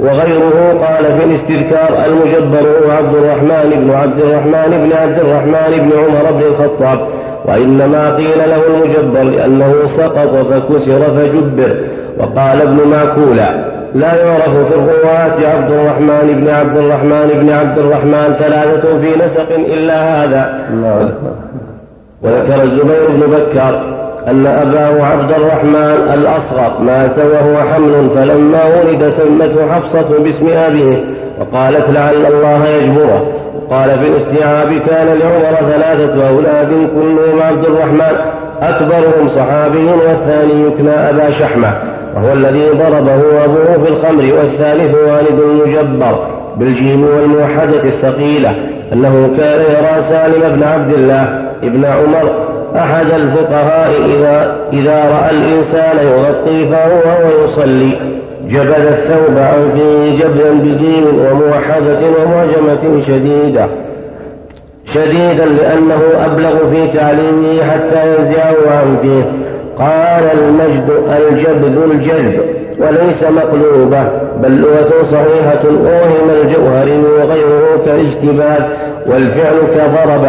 وغيره قال في الاستذكار المجبر هو عبد الرحمن بن عبد الرحمن بن عبد الرحمن بن عمر بن الخطاب. وإنما قيل له المجبر لأنه سقط فكسر فجبر. وقال ابن ماكولا لا يعرف في الرواة عبد الرحمن بن عبد الرحمن بن عبد الرحمن ثلاثة في نسق إلا هذا. وذكر الزبير بن بكر أن أباه عبد الرحمن الأصغر مات وهو حمل فلما ولد سمته حفصة باسم أبيه وقالت لعل الله يجبره. وقال في الاستيعاب كان لعمر ثلاثة أولاد كلهم عبد الرحمن أكبرهم صحابي والثاني يكنى أبا شحمة. وهو الذي ضربه أبوه في الخمر والثالث والد المجبر بالجيم والموحدة الثقيلة. أنه كان يرى سالم بن عبد الله ابن عمر أحد الفقهاء إذا, إذا رأى الإنسان يغطي فهو وهو يصلي جبد الثوب عن فيه جبدا بجيم وموحدة ومعجمة شديدة. شديدا لأنه أبلغ في تعليمه حتى ينزعه عن فيه. قال المجد الجبد الجلب وليس مقلوبة بل لغة صحيحة أوهم الجوهري وغيره كالاجتبال والفعل كضرب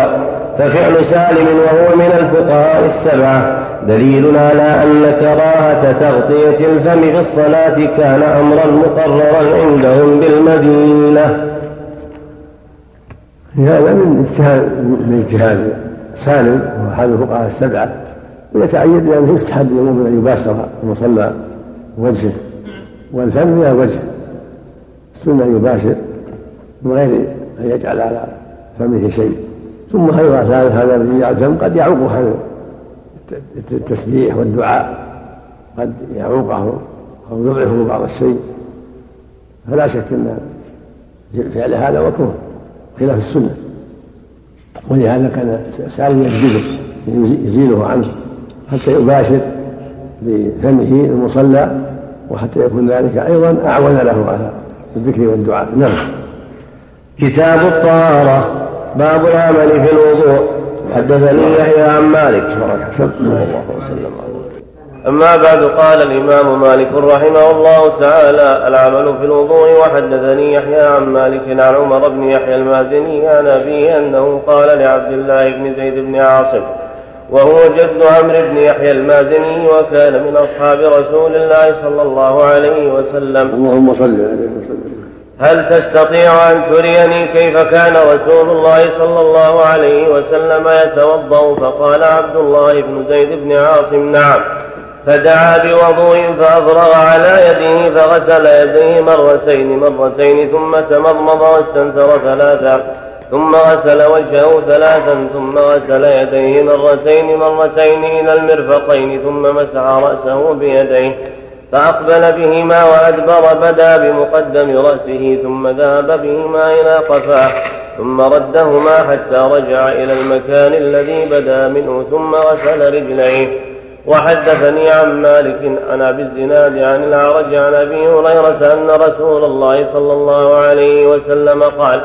ففعل سالم وهو من الفقهاء السبعة. دليل على أن كراهة تغطية الفم في الصلاة كان أمرا مقررا عندهم بالمدينة. هذا من اجتهاد من اجتهاد سالم وهو احد الفقهاء السبعة. ويتعين لأنه يستحب للمؤمن أن يباشر المصلى وجهه والفم من الوجه السنة أن يباشر من غير أن يجعل على فمه شيء. ثم أيضا هذا الذي يجعل الفم قد يعوقه هذا التسبيح والدعاء قد يعوقه أو يضعفه بعض الشيء. فلا شك أن فعل هذا مكروه خلاف السنة. ولهذا كان سالم يجلده يزيله عنه. حتى يباشر بفمه المصلى وحتى يكون ذلك أيضا أعون له على الذكر والدعاء. نعم. كتاب الطهارة باب العمل في الوضوء. حدثني يحيى عن مالك. صلى الله عليه وسلم أما بعد قال الإمام مالك رحمه الله تعالى العمل في الوضوء. وحدثني يحيى عن مالك عن عمر بن يحيى المازني عن أبيه أنه قال لعبد الله بن زيد بن عاصم وهو جد عمرو بن يحيى المازني وكان من أصحاب رسول الله صلى الله عليه وسلم. اللهم صل عليه وسلم. هل تستطيع أن تريني كيف كان رسول الله صلى الله عليه وسلم يتوضأ؟ فقال عبد الله بن زيد بن عاصم نعم. فدعا بوضوء فأفرغ على يده فغسل يديه مرتين مرتين ثم تمضمض واستنثر ثلاثا ثم غسل وجهه ثلاثا ثم غسل يديه مرتين مرتين إلى المرفقين ثم مسح رأسه بيديه فأقبل بهما وأدبر بدا بمقدم رأسه ثم ذهب بهما إلى قفاه ثم ردهما حتى رجع إلى المكان الذي بدا منه ثم غسل رجليه وحدثني عن مالك عن أبي الزناد عن الأعرج عن أبي هريرة أن رسول الله صلى الله عليه وسلم قال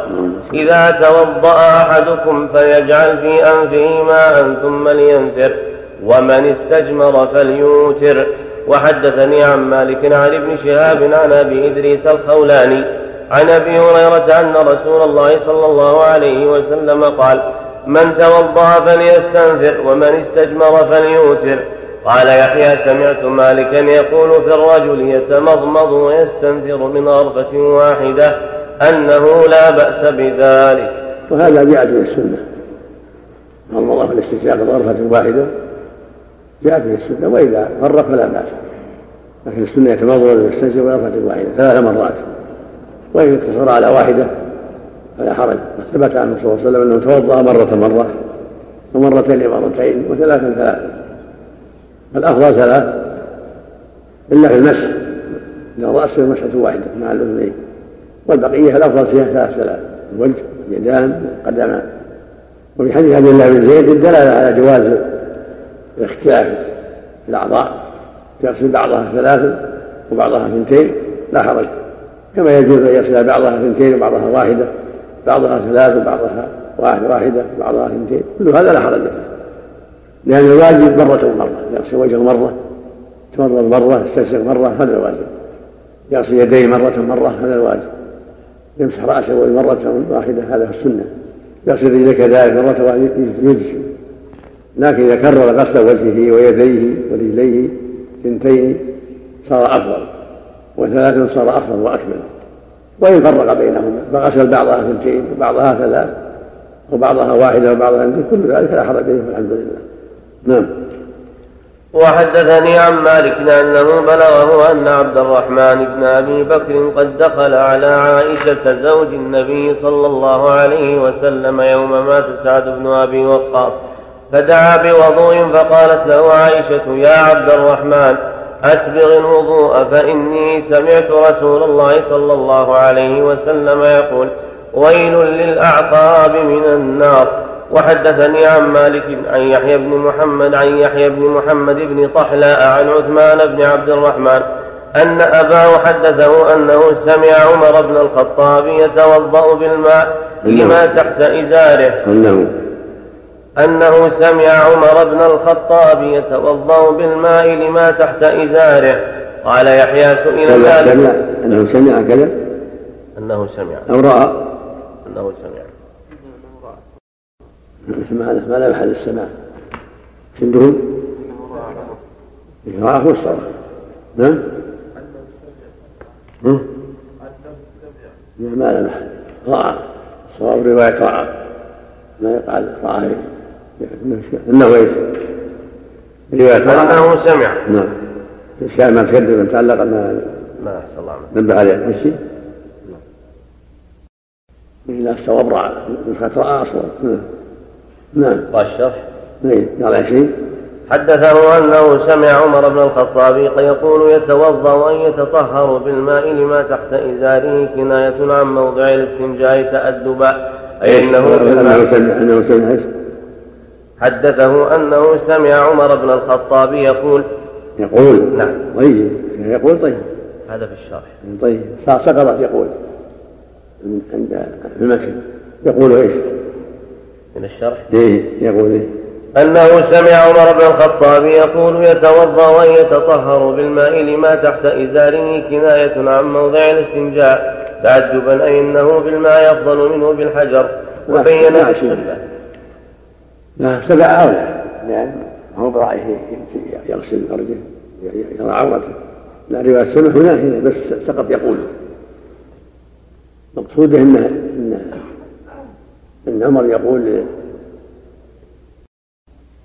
إذا توضأ أحدكم فليجعل في أنفه ماء ثم لينثر ومن استجمر فليوتر. وحدثني عن مالك عن ابن شهاب عن أبي إدريس الخولاني عن أبي هريرة أن رسول الله صلى الله عليه وسلم قال من توضأ فليستنثر ومن استجمر فليوتر. قال يحيى سمعت مالكا يقول في الرجل يتمضمض ويستنثر من غرفة واحدة أنه لا بأس بذلك. وهذا جاءت في السنة. مضمضة في الاستنشاق غرفة واحدة. جاءت في السنة وإذا غرف فلا بأس. لكن السنة يتمضمض ويستنشق غرفة واحدة ثلاث مرات. وإن اقتصر على واحدة فلا حرج. ثبت عنه صلى الله عليه وسلم أنه توضأ مرة مرة ومرتين مرتين وثلاثا ثلاثا. الأفضل ثلاث إلا في المسح إلى الرأس مسحة واحدة مع الأذنين. والبقية الأفضل فيها ثلاث ثلاث الوجه اليدان القدمان وفي حديث عبد الله بن زيد الدلالة على جواز الاختلاف في الأعضاء يغسل بعضها ثلاثا وبعضها اثنتين لا حرج. كما يجوز أن يغسل بعضها اثنتين وبعضها واحدة بعضها ثلاث وبعضها واحدة واحدة بعضها اثنتين كل هذا لا حرج. فيه لأن الواجب مرة ومرة يغسل وجهه مرة يتمرض مرة يستنشق مرة هذا الواجب. يغسل يديه مرة مرة هذا الواجب. يمسح رأسه مرة واحدة هذا في السنة. يغسل رجليه كذلك مرة واحدة يجزي. لكن إذا كرر غسل وجهه ويديه ورجليه ثنتين صار أفضل. وثلاث صار أفضل وأكمل. وإن فرق بينهما فغسل بعضها ثنتين وبعضها ثلاث وبعضها واحدة وبعضها ثنتين كل ذلك لا حرج به الحمد لله. نعم. وحدثني عن مالك أنه بلغه أن عبد الرحمن بن أبي بكر قد دخل على عائشة زوج النبي صلى الله عليه وسلم يوم مات سعد بن أبي وقاص. فدعا بوضوء فقالت له عائشة يا عبد الرحمن أسبغ الوضوء فإني سمعت رسول الله صلى الله عليه وسلم يقول ويل للأعقاب من النار. وحدثني عن مالك عن يحيى بن محمد عن يحيى بن محمد بن طحلاء عن عثمان بن عبد الرحمن أن أباه حدثه أنه سمع عمر بن الخطاب يتوضأ بالماء لما تحت إزاره. أنه أنه سمع عمر بن الخطاب يتوضأ بالماء لما تحت إزاره. قال يحيى سئل ذلك أنه سمع كذا؟ أنه سمع. أو رأى؟ أنه سمع. ما ما لا محل السماع. عندهم رأى هو الصواب نعم؟ ما لا محل. رأى الصواب رواية رأى ما يقال رأى إنه إيش؟ رواية أنه سمع. نعم. الاشياء ما تكذب من تعلق ما ما الله نبه عليه. مشي إلا الصواب رأى نسخة رأى أصلا. نعم. نعم. والشرح نعم قال شيء. حدثه أنه سمع عمر بن الخطاب يقول يتوضأ أن يتطهر بالماء لما تحت إزاره كناية عن موضع الاستنجاء تأدبا أي أنه أنه سمع؟ حدثه أنه سمع عمر بن الخطاب يقول يقول. نعم. طيب. يقول طيب. هذا في الشرح. طيب. سقطت يقول. عند المسجد. يقول إيش؟ من الشرح؟ إيه يقول إيه؟ أنه سمع عمر بن الخطاب يقول يتوضأ ويتطهر بالماء لما تحت إزاره كناية عن موضع الاستنجاء تعجبا أي أنه بالماء أفضل منه بالحجر. وبين السنة لا سبع أولى. لأن هو برأيه يغسل فرجه يرى عورته. لا رواية سمح هنا بس سقط يقول. مقصوده ان ان إن عمر يقول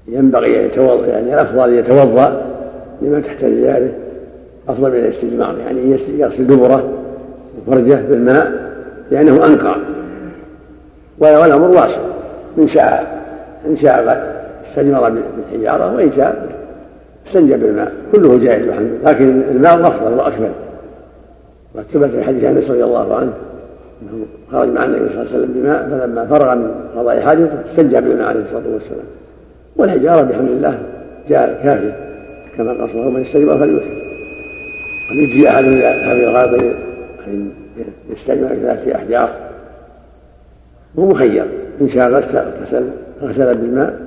ينبغي أن يتوضأ يعني الافضل يتوضأ لما تحت رجاله أفضل من الاستجمار يعني يغسل دبره وفرجه بالماء لأنه أنقى. والامر واسع إن شاء إن شاء استجمر بالحجارة وإن شاء استنجى بالماء. كله جائز الحمد لكن الماء أفضل وأكمل. وقد ثبت في حديث أنس رضي الله عنه أنه خرج مع النبي صلى الله عليه وسلم بماء فلما فرغ من قضاء حاجته استنجى بالماء عليه الصلاة والسلام. والحجاره بحمد الله جاء كافيه كما قال الله من استجمر فليوتر قد يجزي أحد من هذه الغرض أن يستجمر بثلاثه احجار هو مخير. إن شاء غسل غسل بالماء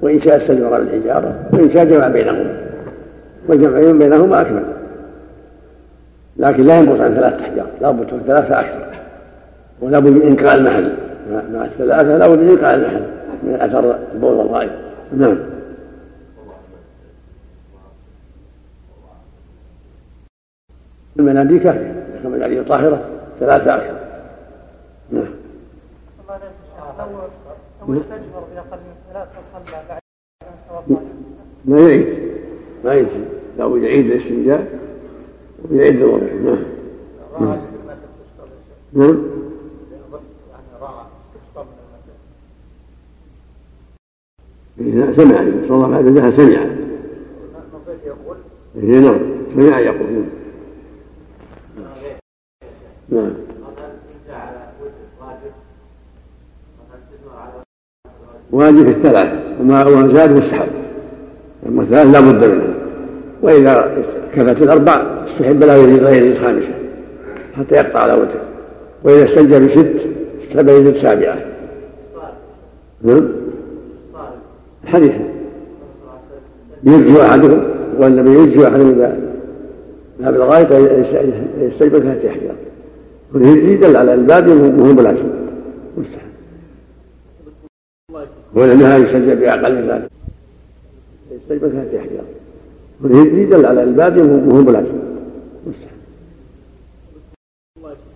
وإن شاء استجمر بالحجارة وإن شاء جمع بينهما. والجمع بينهما أكمل. لكن لا ينقص عن ثلاثة أحجار لا بد من ثلاثة أكثر ولا بد من إنقاء المحل. مع الثلاثة لا بد من إنقاء المحل. من أثر البول والغائب نعم. المناديل كافية المناديل طاهرة ثلاثة أكثر نعم. لو استجمر بأقل من بعد ما يعيد. ما يجزي لا بد يعيد الاستنجاء ويعيد الوضوء نعم. نعم نعم إذا سمع صلى الله عليه وسلم سمع. إيه نعم. سمع يقول. نعم. واجب في الثلاث وما زاد مستحب أما الثلاث لا بد منه. وإذا كفت الأربع استحب له يزيد غير الخامسة حتى يقطع على وتر وإذا استنجى بست استحب يزيد سابعة نعم. حديث يرجو أحدكم والنبي يرجو أحدهم إذا ذهب الغاية يستجبر ثلاثة أحجار والهجري دل على الباب وهو ملازم. مستحب. ولأنها يسجل بأقل من ذلك. يستجبر ثلاثة أحجار والهجري دل على الباب وهو ملازم. مستحب.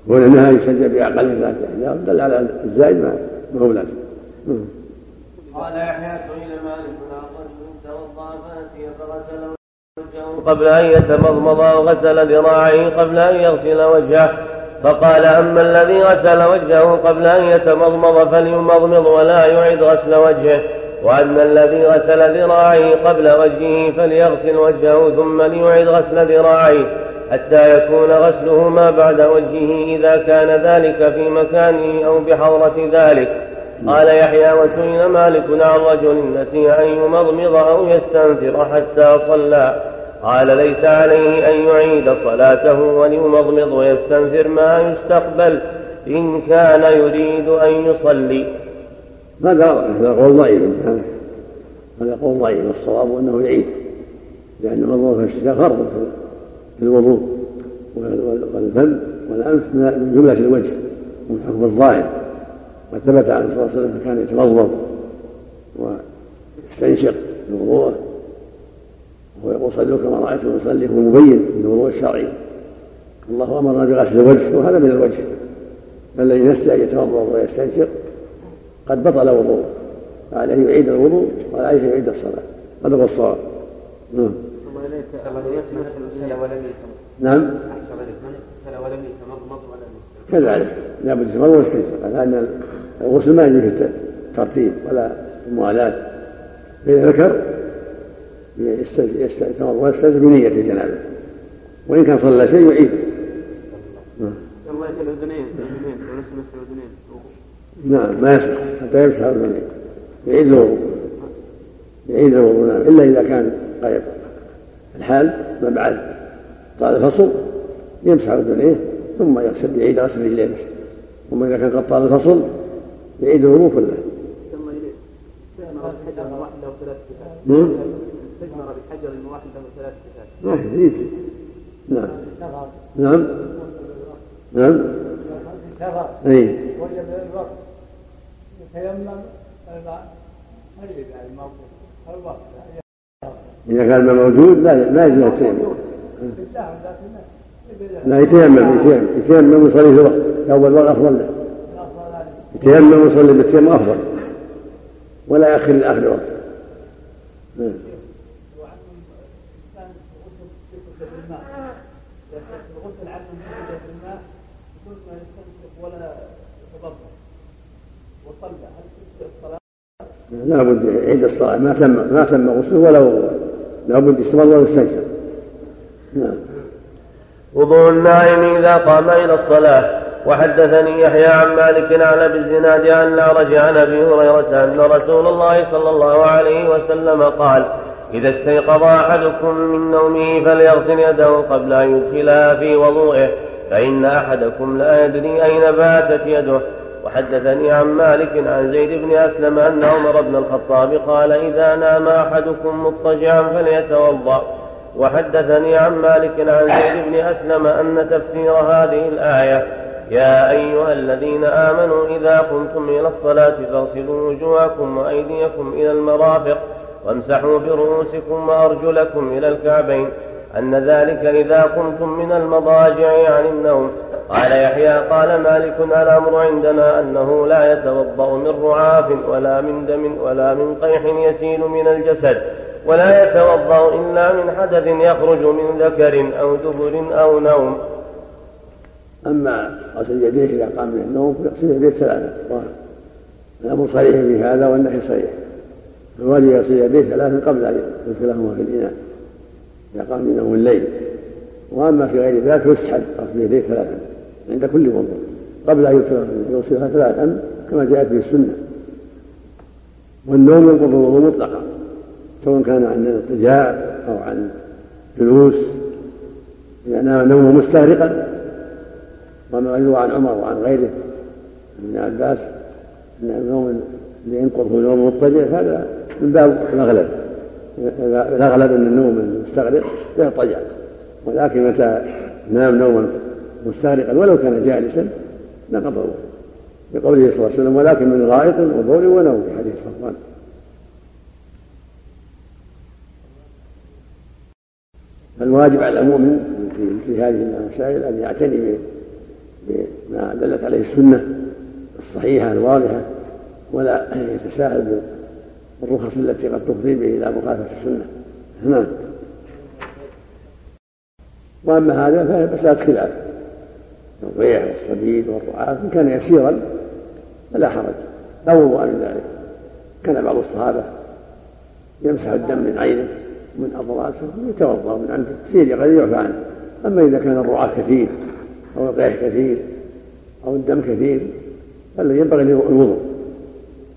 ولأنها يسجل بأقل من ذلك. دل على الزائد ما هو لازم قال يحيى سئل مالك عن رجل توضا فغسل قبل أن يتمضمض وغسل ذراعيه قبل أن يغسل وجهه. فقال أما الذي غسل وجهه قبل أن يتمضمض فليمضمض ولا يعد غسل وجهه. وأما الذي غسل ذراعيه قبل وجهه فليغسل وجهه ثم ليعد غسل ذراعيه حتى يكون غسله ما بعد وجهه إذا كان ذلك في مكانه أو بحضرة ذلك. قال يحيى وسئل مالك عن رجل نسي أن يمضمض أو يستنثر حتى صلى. قال ليس عليه أن يعيد صلاته وليمضمض ويستنثر ما يستقبل. إن كان يريد أن يصلي. هذا هذا قول ضعيف. هذا قول ضعيف. والصواب أنه يعيد. لأن المضمضة في فرض في الوضوء والفم والأنف من جملة الوجه من حكم الظاهر. قد ثبت عنه صلى الله عليه وسلم كان يتمضمض ويستنشق في وضوءه وهو يقول صلوا كما رأيتم يصلي هو مبين في الوضوء الشرعي. الله أمرنا بغسل الوجه وهذا من الوجه. فالذي نسي أن يتوضأ ويستنشق قد بطل وضوءه. فعليه يعيد الوضوء وعليه يعيد الصلاة. هذا هو الصواب. نعم. نعم. كذلك. لابد يتمضمض ويستنشق لأن الغسل ما يجوز الترتيب ولا الموالاة فإذا ذكر يستمر ويستلزم بنية الجنابة. وإن كان صلى شيء يعيد. نعم ما يصح حتى يمسح الاذنين يعيد الوضوء. يعيد الوضوء نعم إلا إذا كان قريب الحال ما بعد. طال الفصل يمسح اذنيه ثم يغسل يعيد غسل رجليه ثم إذا كان قد طال الفصل يعيد ثلاث صفات نعم. تجمر بحجر واحد ثلاث نعم. نعم. نعم. أي. إذا كان ما موجود لا لا يجوز التيمم لا يتيمم يتيمم. يتيمم ويصلي في الوقت. أول وقت أفضل له. يتيمم ويصلي بالتيمم أفضل. ولا يأخر لآخر وقت نعم؟ لا بد يعيد الصلاة. ما تم ما تم غسله ولا وضوء لا بد يستمر ويستنشق نعم. وضوء النائم إذا قام إلى الصلاة. وحدثني يحيى عن مالك عن أبي الزناد عن الاعرج عن أبي هريرة أن رسول الله صلى الله عليه وسلم قال إذا استيقظ أحدكم من نومه فليغسل يده قبل أن يدخلها في وضوئه فإن أحدكم لا يدري أين باتت يده. وحدثني عن مالك عن زيد بن أسلم أن عمر بن الخطاب قال إذا نام أحدكم مضطجعا فليتوضأ. وحدثني عن مالك عن زيد بن أسلم أن تفسير هذه الآية يا أيها الذين آمنوا إذا قمتم إلى الصلاة فاغسلوا وجوهكم وأيديكم إلى المرافق وامسحوا برؤوسكم وأرجلكم إلى الكعبين أن ذلك إذا قمتم من المضاجع عن النوم. قال يحيى قال مالك الأمر عندنا أنه لا يتوضأ من رعاف ولا من دم ولا من قيح يسيل من الجسد ولا يتوضأ إلا من حدث يخرج من ذكر أو دبر أو نوم. أما غسل يديه إذا قام من النوم فيغسل يديه ثلاثة. الأمر صريح في هذا والنهي صريح الواجب يغسل يديه ثلاثا قبل أن يدخلهما في الإناء إذا قام من نوم الليل. وأما في غير ذلك يسحب غسل يديه ثلاثا عند كل وضوء قبل أن يغسلها ثلاثا كما جاءت به السنة. والنوم ينقض الوضوء مطلقا سواء كان عن اضطجاع أو عن جلوس. إذا نام نومه مستغرقا وما يروى عن عمر وعن غيره. ابن عباس ان اللي ينقضه نوم مضطجع هذا من باب الأغلب. الأغلب أن النوم المستغرق يضطجع ولكن متى نام نوما مستغرقا ولو كان جالسا نقضه بقوله صلى الله عليه وسلم ولكن من غائط وبول ونوم في حديث صفوان. فالواجب على المؤمن في هذه المسائل أن يعتني بما دلت عليه السنة الصحيحة الواضحة ولا يتساهل بالرخص التي قد تفضي به إلى مخالفة السنة. نعم. وأما هذا فهي مسألة خلاف. الريح والصديد والرعاف إن كان يسيرا فلا حرج. لا وضوء من ذلك. كان بعض الصحابة يمسح الدم من عينه من اضراسه يتوضأ من عنده سير قد يعفى عنه. أما إذا كان الرعاة كثير أو القيح كثير أو الدم كثير فالذي ينبغي الوضوء.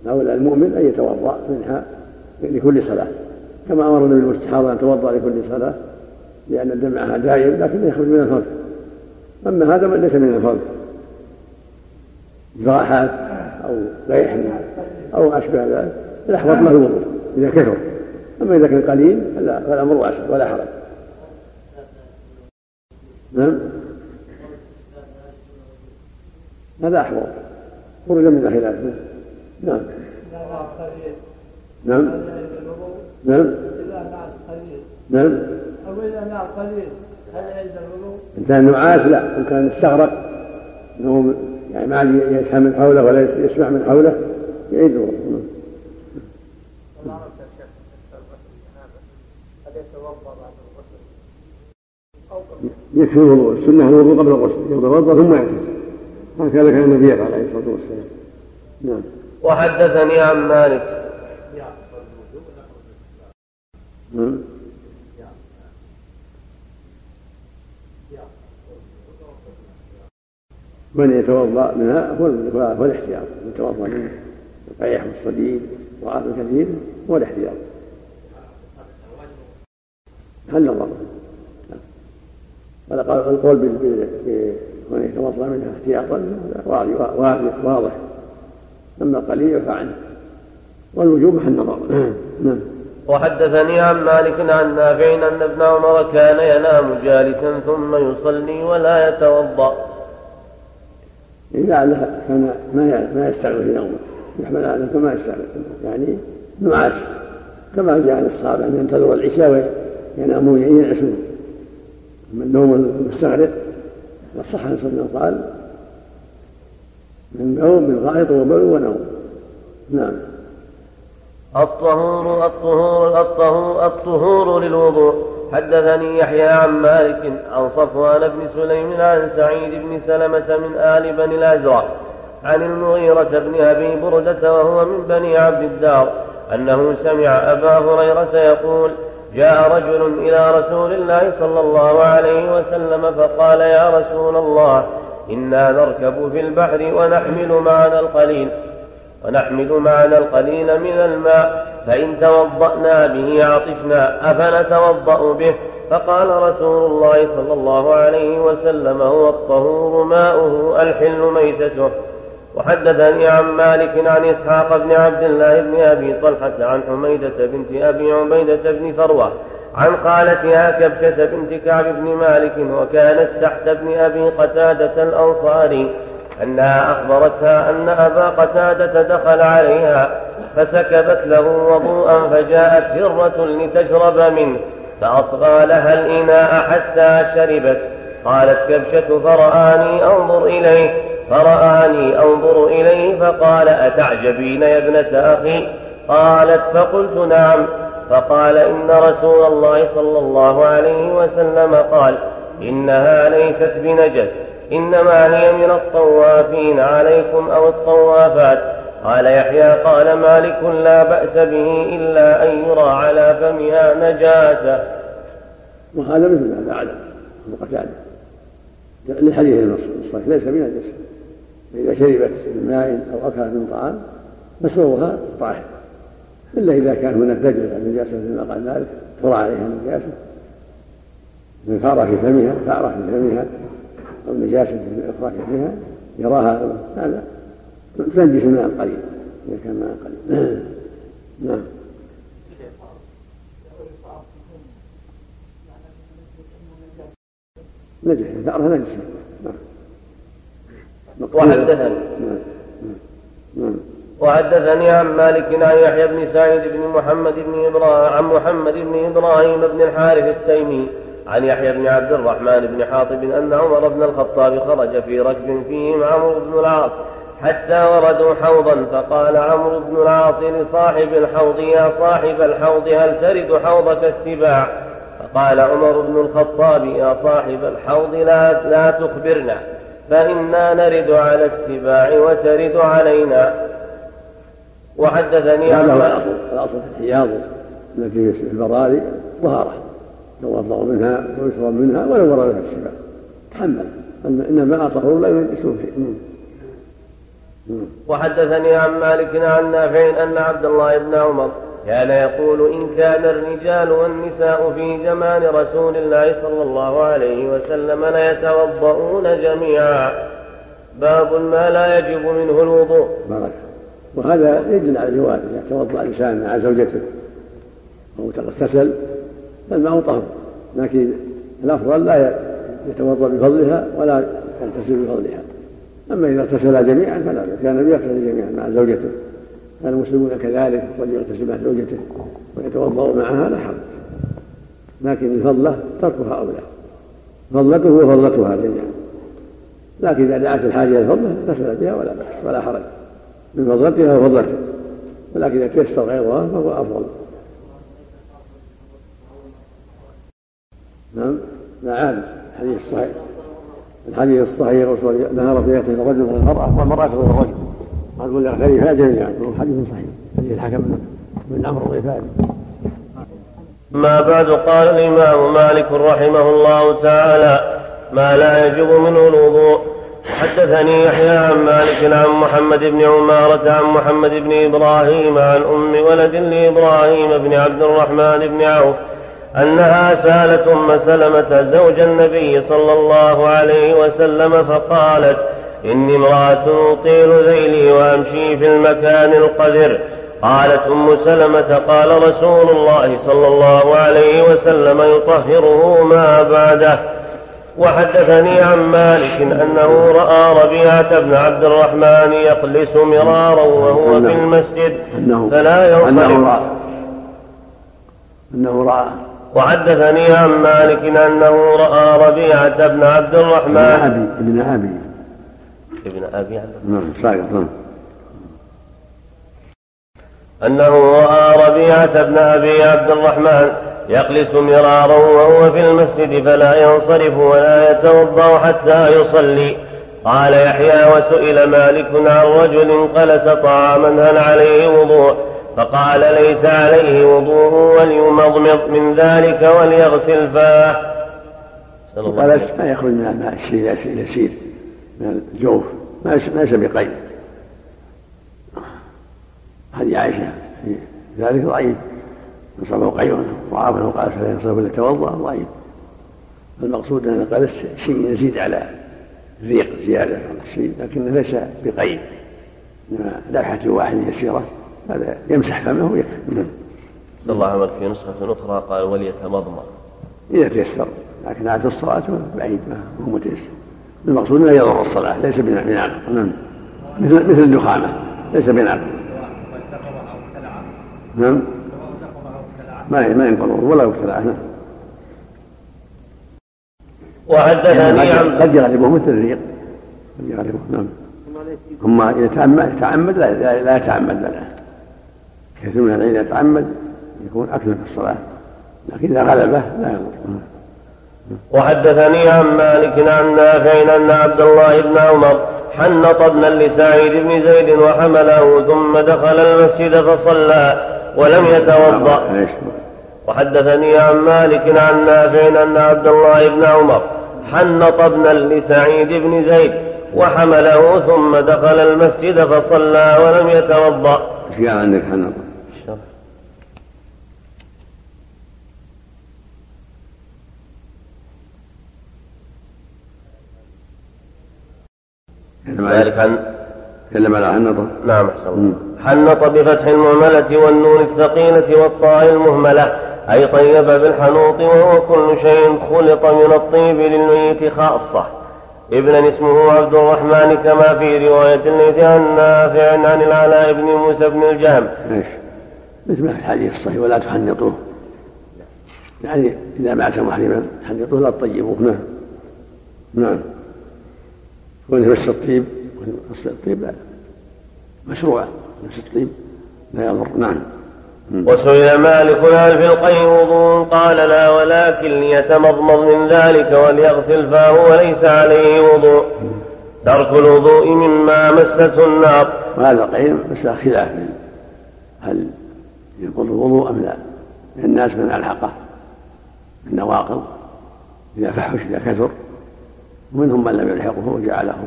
اولى المؤمن أن يتوضأ منها لكل صلاة كما أمر النبي المستحاضه أن تتوضا لكل صلاة لأن الدم معها دائم لكن يخرج من الفرج أما هذا ليس من الفرج جراحات أو ريح أو أشبه ذلك فالاحوط له الوضوء إذا كثر. أما إذا كان قليل فالأمر واسع ولا حرج. نعم. هذا أحوط. خرج من الخلاف نعم. نعم. نعم. نعم. أو إذا نار قليل هل يلزم الوضوء؟ إن كان نعاس لا. إن كان استغرق أنه يعني ما عاد يفهم من حوله ولا يسمع من حوله يعيد الوضوء يكفي الوضوء. السنة الوضوء قبل الغسل. يتوضأ ثم يغتسل هكذا كان النبي يفعل عليه الصلاة والسلام. نعم. وحدثني عن مالك. نعم. من يتوضأ منها هو الاحتياط يتوضا من القيح والصديد وعاف الكثير هو الاحتياط هل نظر؟ القول بمن يتوضا منها احتياطا واضح أما القليل يعفى عنه والوجوب محل نظر. نعم. وحدثني عن مالك عن نافع أن ابن عمر كان ينام جالسا ثم يصلي ولا يتوضأ. لعله كان ما ما يستعمل في نومه. يحمل على ما يستعمل يعني نعاس كما جاء عن الصحابه أن ينتظروا العشاء وينامون ينعسون أما النوم المستغرق الصح عن صلى قال من نوم من غائط وبول ونوم. نعم. الطهور الطهور الطهور الطهور للوضوء. حدثني يحيى عن مالك عن صفوان بن سليم عن سعيد بن سلمة من آل بني الأزرق عن المغيرة بن أبي بردة وهو من بني عبد الدار أنه سمع أبا هريرة يقول جاء رجل إلى رسول الله صلى الله عليه وسلم فقال يا رسول الله إنا نركب في البحر ونحمل معنا القليل ونحمل معنا القليل من الماء فإن توضأنا به عطشنا أفنتوضأ به؟ فقال رسول الله صلى الله عليه وسلم هو الطهور ماؤه الحل ميتته. وحدثني عن مالك عن إسحاق بن عبد الله بن أبي طلحة عن حميدة بنت أبي عبيدة بن فروة عن خالتها كبشة بنت كعب بن مالك وكانت تحت ابن أبي قتادة الأنصاري أنها أخبرتها أن أبا قتادة دخل عليها فسكبت له وضوءا فجاءت هرة لتشرب منه فأصغى لها الإناء حتى شربت. قالت كبشة فرآني أنظر إليه فرآني أنظر إليه فقال أتعجبين يا ابنة أخي؟ قالت فقلت نعم. فقال إن رسول الله صلى الله عليه وسلم قال إنها ليست بنجس إنما هي من الطوافين عليكم أو الطوافات. قال يحيى قال مالك لا بأس به إلا أن يرى على فمها نجاسة. وهذا مثل ما بعد قتادة للحديث الصحيح ليس بنجس. إذا شربت من ماء أو أكلت من طعام مسوغها طاهر. إلا إذا كان هناك تجربة النجاسة مثل ما قال مالك ترى عليها النجاسة. من فأرة في فمها فأرة في فمها أو نجاسة أخرى في فمها يراها هذا تنجس الماء القليل إذا كان ماء قليل نعم. نجح ثأرها نجس. وحدثني نعم. نعم. وحدثني عن مالك عن يحيى بن سعيد بن محمد بن إبراهيم عن محمد بن إبراهيم بن الحارث التيمي عن يحيى بن عبد الرحمن بن حاطب أن عمر بن الخطاب خرج في ركب فيهم عمرو بن العاص حتى وردوا حوضا فقال عمرو بن العاص لصاحب الحوض يا صاحب الحوض هل ترد حوضك السباع؟ فقال عمر بن الخطاب يا صاحب الحوض لا, لا تخبرنا. فإنا نرد على السباع وترد علينا. وحدثني هذا عن هو الأصل. الأصل في الحياض التي في البراري ظهره. يتوضا منها ويشرب منها ولو ورد السباع تحمل. ان الماء طهور لا ينجسه شيء وحدثني عن مالك عن نافع أن عبد الله بن عمر كان يقول إن كان الرجال والنساء في زمان رسول الله صلى الله عليه وسلم ليتوضؤون جميعا. باب ما لا يجب منه الوضوء. بارك. وهذا يدل على الجواز إذا توضأ الإنسان مع زوجته أو تغتسل فالماء طهر. لكن الأفضل لا يتوضأ بفضلها ولا يغتسل بفضلها. أما إذا اغتسلا جميعا فلا كان يغتسل جميعا مع زوجته. المسلمون كذلك والرجل يغتسل مع زوجته ويتوضأ معها لا حرج لكن الفضلة تركها أولى. فضلته وفضلتها جميعا. لكن إذا دعت الحاجة إلى الفضلة اغتسل بها ولا بأس ولا حرج. من فضلتها وفضلته. ولكن إذا تيسر غيرها فهو أفضل. نعم. عاد. الحديث الصحيح. الحديث الصحيح. الرسول نهى رفيعته الرجل من المرأة والمرأة من الرجل قال قل يغترفها جميعا وهو حديث صحيح حديث الحكم بن عمرو الغفاري ما بعد قال الإمام مالك رحمه الله تعالى ما لا يجب منه الوضوء. حدثني يحيى عن مالك عن محمد بن عمارة عن محمد بن إبراهيم عن أم ولد لإبراهيم بن عبد الرحمن بن عوف أنها سألت أم سلمة زوج النبي صلى الله عليه وسلم فقالت إني امرأة أطيل ذيلي وأمشي في المكان القذر. قالت أم سلمة قال رسول الله صلى الله عليه وسلم يطهره ما بعده. وحدثني عن مالك أنه رأى ربيعة بن عبد الرحمن يقلس مرارا وهو في المسجد أنه فلا أنه ينصرف رأى. أنه رأى. وحدثني عن مالك أنه رأى ربيعة بن عبد ابن الرحمن أبي ابن أبي. ابن أبي عبد نعم نعم. أنه رأى ربيعة بن أبي عبد الرحمن يقلس مرارا وهو في المسجد فلا ينصرف ولا يتوضأ حتى يصلي. قال يحيى وسئل مالك عن رجل قلس طعاما هل عليه وضوء؟ فقال ليس عليه وضوء وليمضمض من ذلك وليغسل فاه. قال وسلم. ما يخرج من الماء الشيء يسير. من الجوف ما ليس- بقيد هذه عائشة في ذلك ضعيف. نصبه قيء وعافه قال فلا ينصرف الا توضأ ضعيف. المقصود أن قال شيء يزيد على الريق زيادة على الشيء لكنه ليس بقيد. إنما لمحه واحدة يسيرة هذا يمسح فمه ويكفي. نعم. صلى الله عليه في نسخة أخرى قال وليتمضمض. إذا تيسر لكن عادة الصلاة بعيد ما هو متيسر. المقصود انه يضر الصلاه ليس بنعقل نعم. مثل مثل الدخانه ليس بنعقل نعم. ما ما ينقض ولا يبتلع نعم وحدثني عن قد يغلبه مثل الريق. قد يغلبه نعم. ثم إذا تعمد تعمد لا, لا, لا يتعمد لا كثير من العلم يتعمد يكون أكثر في الصلاة لكن إذا غلبه لا يضر. وحدثني عن مالك عن نافع أن عبد الله بن عمر حنط ابنا لسعيد بن زيد وحمله ثم دخل المسجد فصلى ولم يتوضأ. وحدثني عن مالك عن نافع أن عبد الله بن عمر حنط ابنا لسعيد بن زيد وحمله ثم دخل المسجد فصلى ولم يتوضأ. إيش عندك حنط ذلك عن تكلم على حنطة نعم أحسن حنط بفتح المهملة والنون الثقيلة والطاء المهملة أي طيب بالحنوط وهو كل شيء خلط من الطيب للميت خاصة. ابنا اسمه عبد الرحمن كما في رواية الليث عن نافع عن العلاء بن موسى بن الجهم. إيش؟ مثل ما في الحديث الصحيح ولا تحنطوه. يعني إذا مات محرما تحنطوه لا تطيبوه. نعم. نعم. كونه مس الطيب الطيب لا مشروعة مس الطيب لا يضر. نعم. وسئل مالك هل في القيء وضوء. قال لا ولكن ليتمضمض من ذلك وليغسل فاه وليس عليه وضوء. ترك الوضوء مما مسته النار. وهذا القيء بس خلاف. هل ينقض الوضوء أم لا؟ الناس من الحقة النواقض إذا فحش إذا كثر ومنهم من لم يلحقه وجعله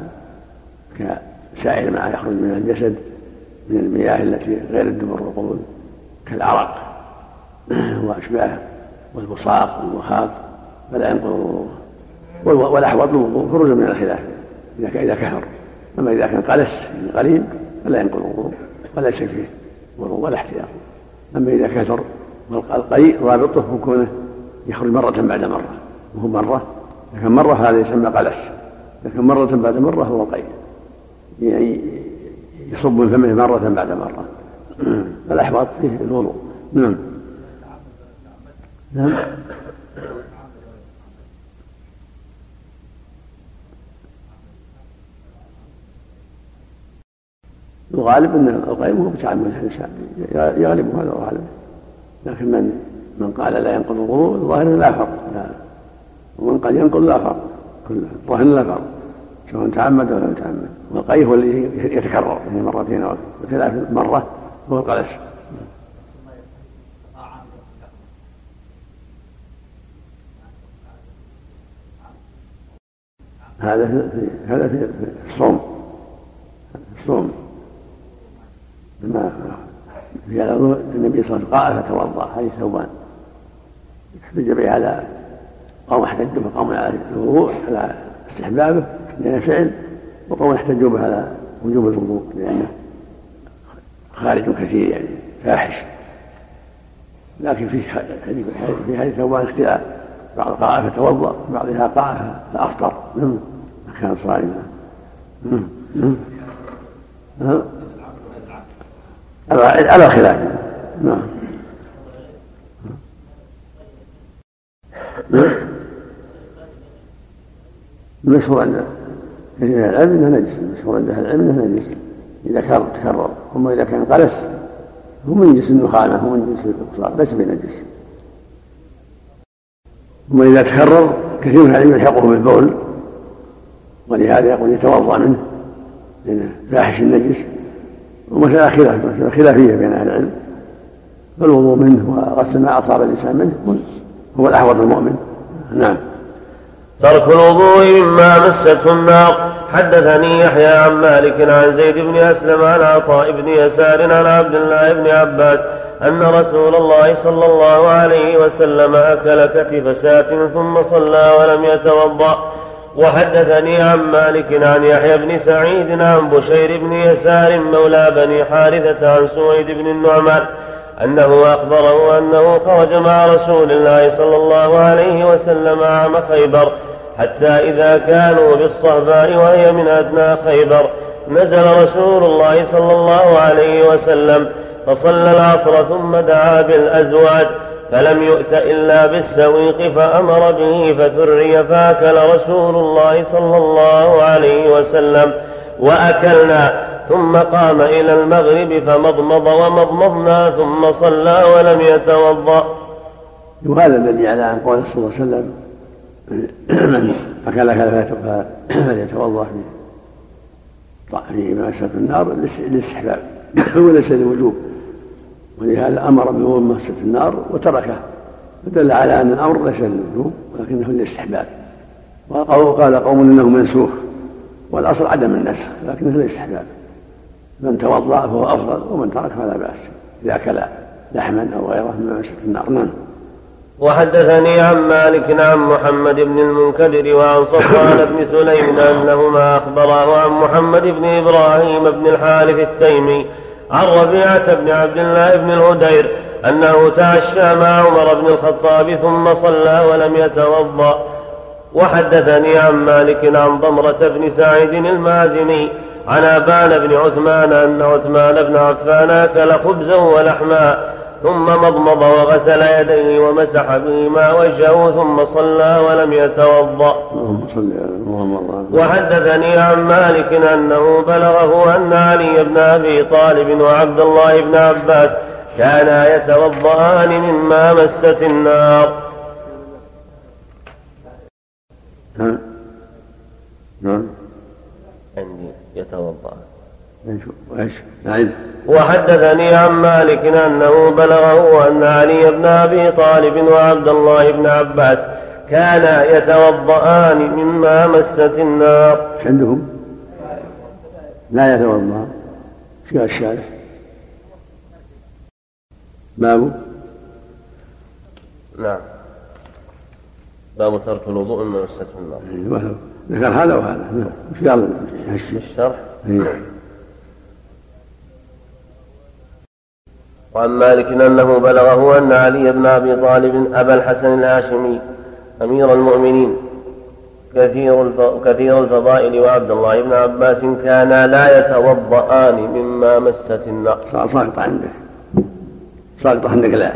كسائر ما يخرج من الجسد من المياه التي غير الدبر والقبول كالعرق وأشباهه والبصاق والمخاط فلا ينقض الوضوء والأحوط الوضوء خروجا من الخلاف إذا كثر. أما إذا كان قلس يعني قليل فلا ينقض الوضوء وليس فيه وضوء ولا احتياط. أما إذا كثر والقيء رابطه كونه يخرج مرة بعد مرة وهو مرة كان مرة هذا يسمى إذا كان مرة بعد مرة هو قيء يعني يصب من فمه مرة بعد مرة. فالأحوط فيه الوضوء. نعم. نعم. الغالب إن القيم هو بتعمد الانسان يغلب هذا الغالب. لكن من من قال لا ينقض الوضوء الظاهر لا فرق. ومن قال ينقض لا فرق الظاهر لا فرق سواء تعمد ولا لم يتعمد. والقي هو الذي يتكرر يعني مرتين أو ثلاث مرة هو القلش. هذا في هذا في الصوم. الصوم. لما في النبي صلى الله عليه وسلم قال فتوضأ حديث ثوبان. احتج به على قوم احتجوا فقوم على الوضوء على استحبابه لأنه فعل وقوم احتجوا به على وجوب الوضوء لأنه خارج كثير يعني فاحش. لكن في حديث في حديث ثوبان اختلاف. بعض قاء فتوضا بعضها قاء فأفطر. نعم. كان صائما. على خلاف. نعم. المشهور عند كثير من العلم إنه نجس المشهور عند أهل العلم إنه نجس. إذا كان تكرر اما إذا كان قلس هو من جنس النخامة هو من جنس الاقصار ليس بنجس. اما إذا تكرر كثير من العلم يلحقه بالبول ولهذا يقول يتوضأ منه لأنه فاحش النجس. ومسألة خلاف مسألة خلافية بين أهل العلم. فالوضوء منه وغسل ما أصاب الإنسان منه هو الأحوط المؤمن. نعم. ترك الوضوء مما مستة النار حدثني يحيى عن مالك عن زيد بن أسلم عن عطاء بن يسار عن عبد الله بن عباس أن رسول الله صلى الله عليه وسلم أكل كتف شاة ثم صلى ولم يتوضأ. وحدثني عن مالك عن يحيى بن سعيد عن بشير بن يسار مولى بني حارثة عن سويد بن النعمان. أنه أخبره أنه خرج مع رسول الله صلى الله عليه وسلم عام خيبر حتى إذا كانوا بالصهباء وهي من أدنى خيبر نزل رسول الله صلى الله عليه وسلم فصلى العصر ثم دعا بالأزواج فلم يؤت إلا بالسويق فأمر به فثري فأكل رسول الله صلى الله عليه وسلم وأكلنا. ثم قام إلى المغرب فمضمض ومضمضنا ثم صلى ولم يتوضأ. وهذا الذي على عن قول صلى الله عليه وسلم من أكل أكل فليتوضأ في في مسة النار للاستحباب. وليس للوجوب. ولهذا أمر بوضوء مسة النار وتركه فدل على أن الأمر ليس للوجوب ولكنه للاستحباب. وقال قوم إنه منسوخ. والأصل عدم النسخ لكنه للاستحباب. من توضأ فهو أفضل ومن ترك فلا بأس إذا أكل لحما أو غيره مما مسة النار. نعم. وحدثني عن مالك عن محمد بن المنكدر وعن صفوان بن سليم أنهما أخبراه عن محمد بن إبراهيم بن الحارث التيمي عن ربيعة بن عبد الله بن الهدير أنه تعشى مع عمر بن الخطاب ثم صلى ولم يتوضأ. وحدثني عن مالك عن ضمرة بن سعيد المازني عن أبان بن عثمان أن عثمان بن عفان أكل خبزا ولحما ثم مضمض وغسل يديه ومسح بهما وجهه ثم صلى ولم يتوضأ. وحدثني عن مالك أنه بلغه أن علي بن أبي طالب وعبد الله بن عباس كانا يتوضأان مما مست النار. نعم نعم عندي يتوضأ إيش؟ نعم وحدثني عن مالك أنه بلغه أن علي بن أبي طالب وعبد الله بن عباس كانا يتوضأان مما مست النار. إيش عندهم؟ لا يتوضأ. إيش قال الشارع؟ باب نعم باب ترك الوضوء مما مسته النار. إيه، ذكر هذا وهذا نعم. إيش قال الشرح؟ إيه. وعن مالك أنه بلغه أن علي بن أبي طالب أبا الحسن الهاشمي أمير المؤمنين كثير كثير الفضائل وعبد الله بن عباس كانا لا يتوضأان مما مست النار. ساقط عندك. ساقط عندك لا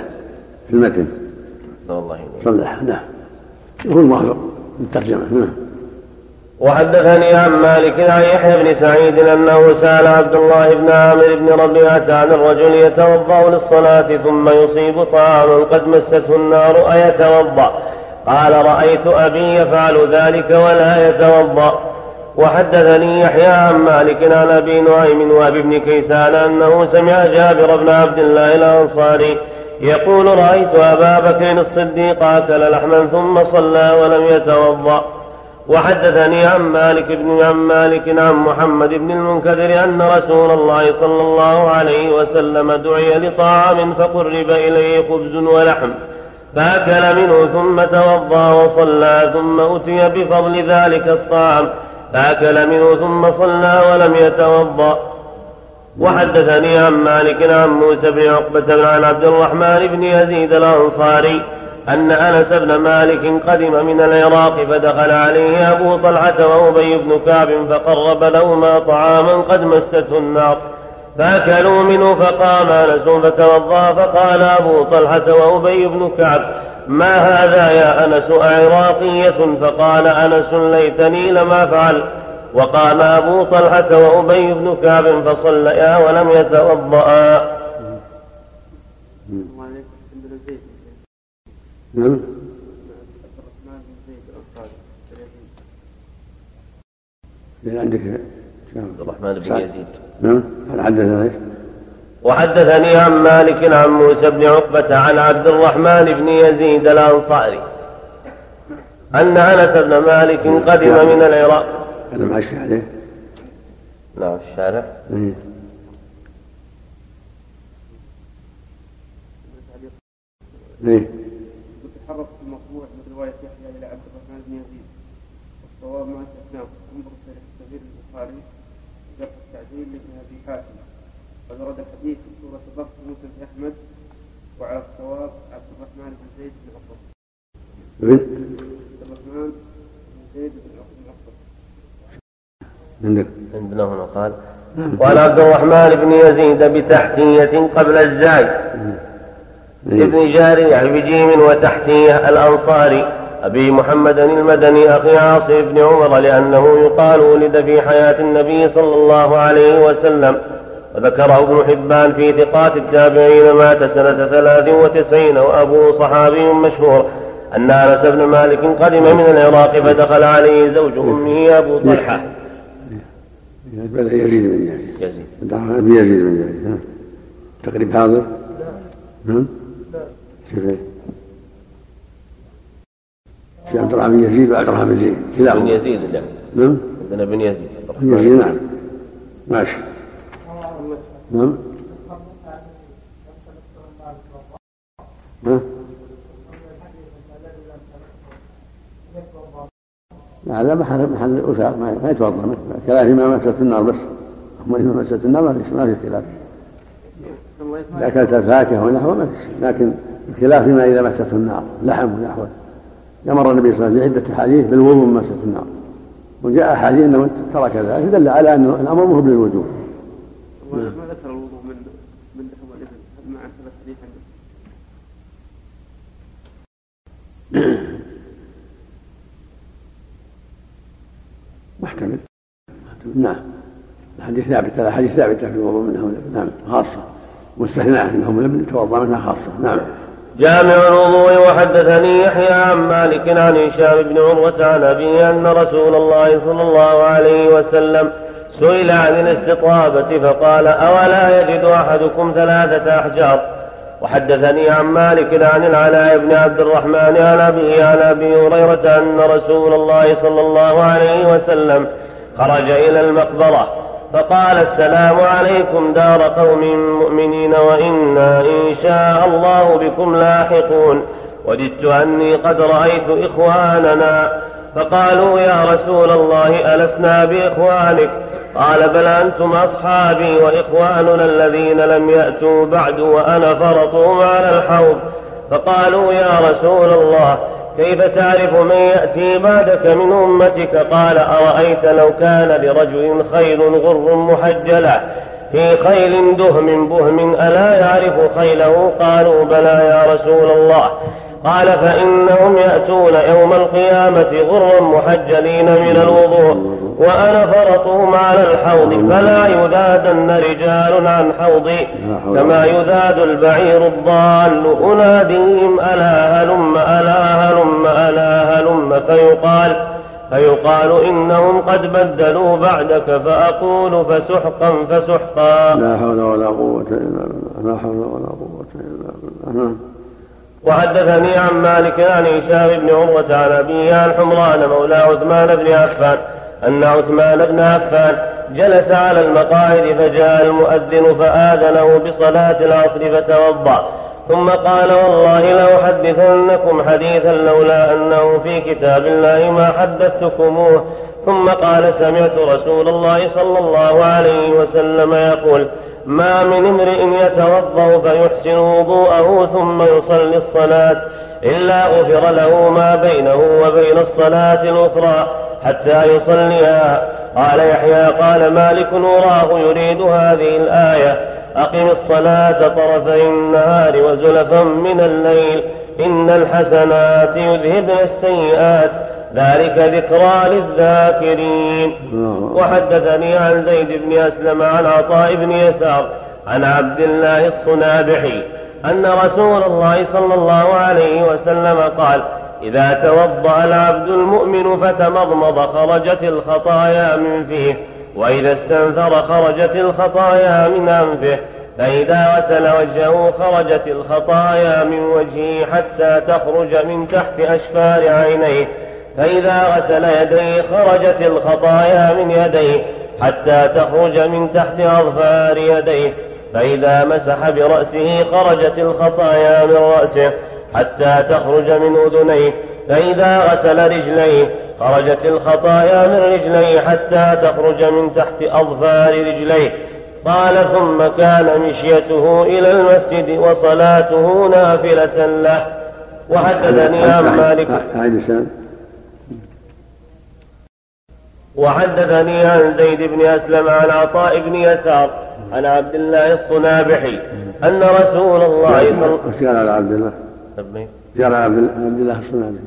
في المتن. الله صلح نعم. هو الموافق الترجمة نعم. وحدثني عن مالك عن يحيى بن سعيد أنه سأل عبد الله بن عامر بن ربيعة عن الرجل يتوضأ للصلاة ثم يصيب طعاما قد مسته النار أيتوضأ قال رأيت أبي يفعل ذلك ولا يتوضأ وحدثني يحيى عن مالك عن أبي نعيم وأبي بن كيسان أنه سمع جابر بن عبد الله الأنصاري يقول رأيت أبا بكر الصديق أكل لحما ثم صلى ولم يتوضأ. وحدثني عن مالك بن عن مالك عن محمد بن المنكدر أن رسول الله صلى الله عليه وسلم دعي لطعام فقرب إليه خبز ولحم. فأكل منه ثم توضأ وصلى ثم أتي بفضل ذلك الطعام. فأكل منه ثم صلى ولم يتوضأ. وحدثني عن مالك عن موسى بن عقبة عن عبد الرحمن بن يزيد الأنصاري أن أنس بن مالك قدم من العراق فدخل عليه أبو طلحة وأبي بن كعب فقرب لهما طعاما قد مسته النار. فأكلوا منه فقام أنس فتوضأ فقال أبو طلحة وأبي بن كعب ما هذا يا أنس؟ أعراقية? فقال أنس ليتني لما فعل وقام أبو طلحة وأبي بن كعب فصليا ولم يتوضأ. نعم. عندك عبد الرحمن بن يزيد. نعم. وحدثني عن مالك عن موسى بن عقبة عن عبد الرحمن بن يزيد الأنصاري أن أنس بن مالك قدم من العراق. هذا عليه؟ نعم في الشارع. إيه. الصواب ما استثناه انظر في الكبير البخاري. جرح التعديل لابن أبي حاتم. قد ورد حديث في ضبط موسى بن أحمد. وعلى الصواب عبد الرحمن بن زيد بن. عبد الرحمن بن زيد بن عقبه. عندك. عندنا هنا قال وعن عبد الرحمن بن يزيد بتحتية قبل الزاي. ابن جارية بجيم وتحتية الأنصاري. أبي محمد المدني أخي عاصم بن عمر لأنه يقال ولد في حياة النبي صلى الله عليه وسلم. وذكره ابن حبان في ثقات التابعين مات سنة ثلاث وتسعين وأبوه صحابي مشهور أن أنس بن مالك قدم من العراق فدخل عليه زوج أمه أبو طلحة. يزيد بن يزيد. يزيد يزيد بن يزيد تقريب حاضر نعم شوف في عبد الرحمن بن يزيد وعبد الرحمن بن زيد كلاهما. بن يزيد لا. نعم عندنا بن يزيد. بن يزيد نعم. ماشي. نعم ها؟ هذا محل محل وثاق ما يتوضأ خلاف ما مسألة النار بس. أما إذا مسألة النار ما في ما في خلاف إذا أكلت الفاكهة ونحوه ما في لكن الخلاف فيما إذا مسته النار. لحم ونحوه. أمر النبي صلى الله عليه وسلم في عدة أحاديث بالوضوء من مسألة النار. وجاء أحاديث أنه ترك ذلك. دل على أن الأمر مو بالوجوب ما ذكر الوضوء من من لحم الابل هل مع ثبت حديث عنده؟ محتمل نعم. الحديث ثابت هذا حديث ثابتة في الوضوء منها. نعم. خاصة. مستثناء انهم لم يتوضا منها خاصة. نعم. جامع الوضوء وحدثني يحيى عن مالك عن هشام بن عروة عن أبيه أن رسول الله صلى الله عليه وسلم سئل عن الاستطابة فقال أولا يجد أحدكم ثلاثة أحجار؟ وحدثني عن مالك عن العلاء بن عبد الرحمن عن أبيه عن أبي هريرة أن رسول الله صلى الله عليه وسلم خرج إلى المقبرة فقال السلام عليكم دار قوم مؤمنين وإنا إن شاء الله بكم لاحقون وددت أني قد رأيت إخواننا فقالوا يا رسول الله ألسنا بإخوانك؟ قال بل أنتم أصحابي وإخواننا الذين لم يأتوا بعد وأنا فرطهم على الحوض. فقالوا يا رسول الله كيف تعرف من يأتي بعدك من أمتك؟ قال أرأيت لو كان لرجل خيل غر محجلة في خيل دهم بهم ألا يعرف خيله؟ قالوا بلى يا رسول الله. قال فإنهم يأتون يوم القيامة غرا محجلين من الوضوء وأنا فرطهم على الحوض فلا يذادن رجال عن حوضي كما يذاد البعير الضال أناديهم ألا هلم ألا هلم ألا هلم فيقال فيقال إنهم قد بدلوا بعدك فأقول فسحقا فسحقا لا حول ولا قوة إلا بالله لا حول ولا قوة إلا بالله. نعم. وحدثني عن مالك عن هشام بن عروة عن أبيه عن حمران مولى عثمان بن عفان أن عثمان بن عفان جلس على المقاعد فجاء المؤذن فآذنه بصلاة العصر فتوضأ. ثم قال والله لأحدثنكم حديثا لولا أنه في كتاب الله ما حدثتكموه. ثم قال سمعت رسول الله صلى الله عليه وسلم يقول ما من امرئ يتوضأ فيحسن وضوءه ثم يصلي الصلاة إلا غفر له ما بينه وبين الصلاة الأخرى حتى يصليها. قال يحيى قال مالك وراه يريد هذه الآية. أقم الصلاة طرفي النهار وزلفا من الليل. إن الحسنات يذهبن السيئات. ذلك ذكرى للذاكرين وحدثني عن زيد بن أسلم عن عطاء بن يسار عن عبد الله الصنابحي أن رسول الله صلى الله عليه وسلم قال إذا توضأ العبد المؤمن فتمضمض خرجت الخطايا من فيه وإذا استنثر خرجت الخطايا من أنفه فإذا غسل وجهه خرجت الخطايا من وجهه حتى تخرج من تحت أشفار عينيه. فإذا غسل يديه خرجت الخطايا من يديه حتى تخرج من تحت أظفار يديه. فإذا مسح برأسه خرجت الخطايا من رأسه حتى تخرج من أذنيه. فإذا غسل رجليه خرجت الخطايا من رجليه حتى تخرج من تحت أظفار رجليه. قال ثم كان مشيته إلى المسجد وصلاته نافلة له. وحدثني عن مالك. وحدثني عن زيد بن أسلم عن عطاء بن يسار عن عبد الله الصنابحي أن رسول الله صلى الله عليه وسلم على عبد الله؟ قال عبد الله الصنابحي.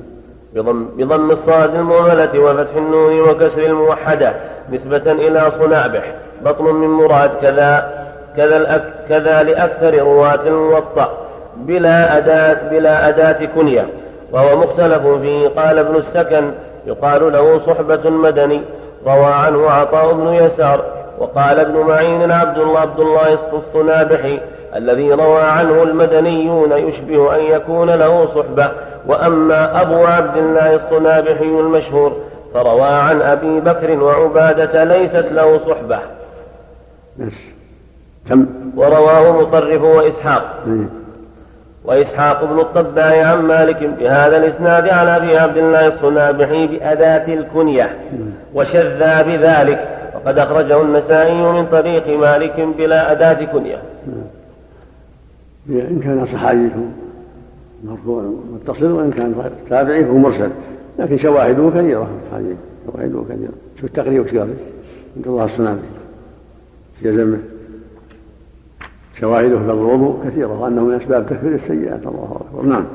بضم, بضم الصاد المهملة وفتح النون وكسر الموحدة نسبة إلى صنابح بطن من مراد كذا كذا, الأك كذا لأكثر رواة الموطأ بلا أداة بلا أداة كنية وهو مختلف فيه قال ابن السكن يقال له صحبة مدني روى عنه عطاء بن يسار وقال ابن معين عبد الله عبد الله الصنابحي الذي روى عنه المدنيون يشبه أن يكون له صحبة. وأما أبو عبد الله الصنابحي المشهور فروى عن أبي بكر وعبادة ليست له صحبة. ورواه مطرف وإسحاق. وإسحاق بن الطباع عن مالك بهذا الإسناد عن أبي عبد الله الصنابحي بأداة الكنية وشذا بذلك وقد أخرجه النسائي من طريق مالك بلا أداة كنية. إن كان صحابي مرفوع متصل وإن كان تابعي فهو مرسل لكن شواهده كثيرة شواهده كثيرة. شوف التقريب وش قال عند الله الصنابحي. في يزمه شواهده في الوضوء كثيرة وأنه من أسباب تكفير السيئات الله أكبر. نعم.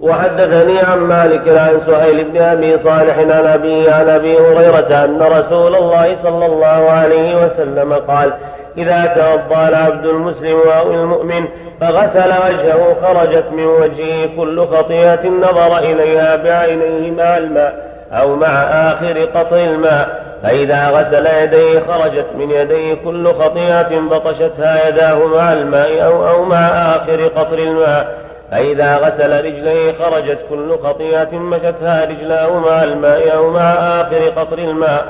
وحدثني عن مالك عن سهيل بن أبي صالح عن أبي عن أبي هريرة أن رسول الله صلى الله عليه وسلم قال إذا توضأ العبد المسلم أو المؤمن فغسل وجهه خرجت من وجهه كل خطيئة نظر إليها بعينيه مع الماء أو مع آخر قطر الماء فإذا غسل يديه خرجت من يديه كل خطيئة بطشتها يداه مع الماء أو, أو مع آخر قطر الماء. فإذا غسل رجليه خرجت كل خطيئة مشتها رجلاه مع الماء أو مع آخر قطر الماء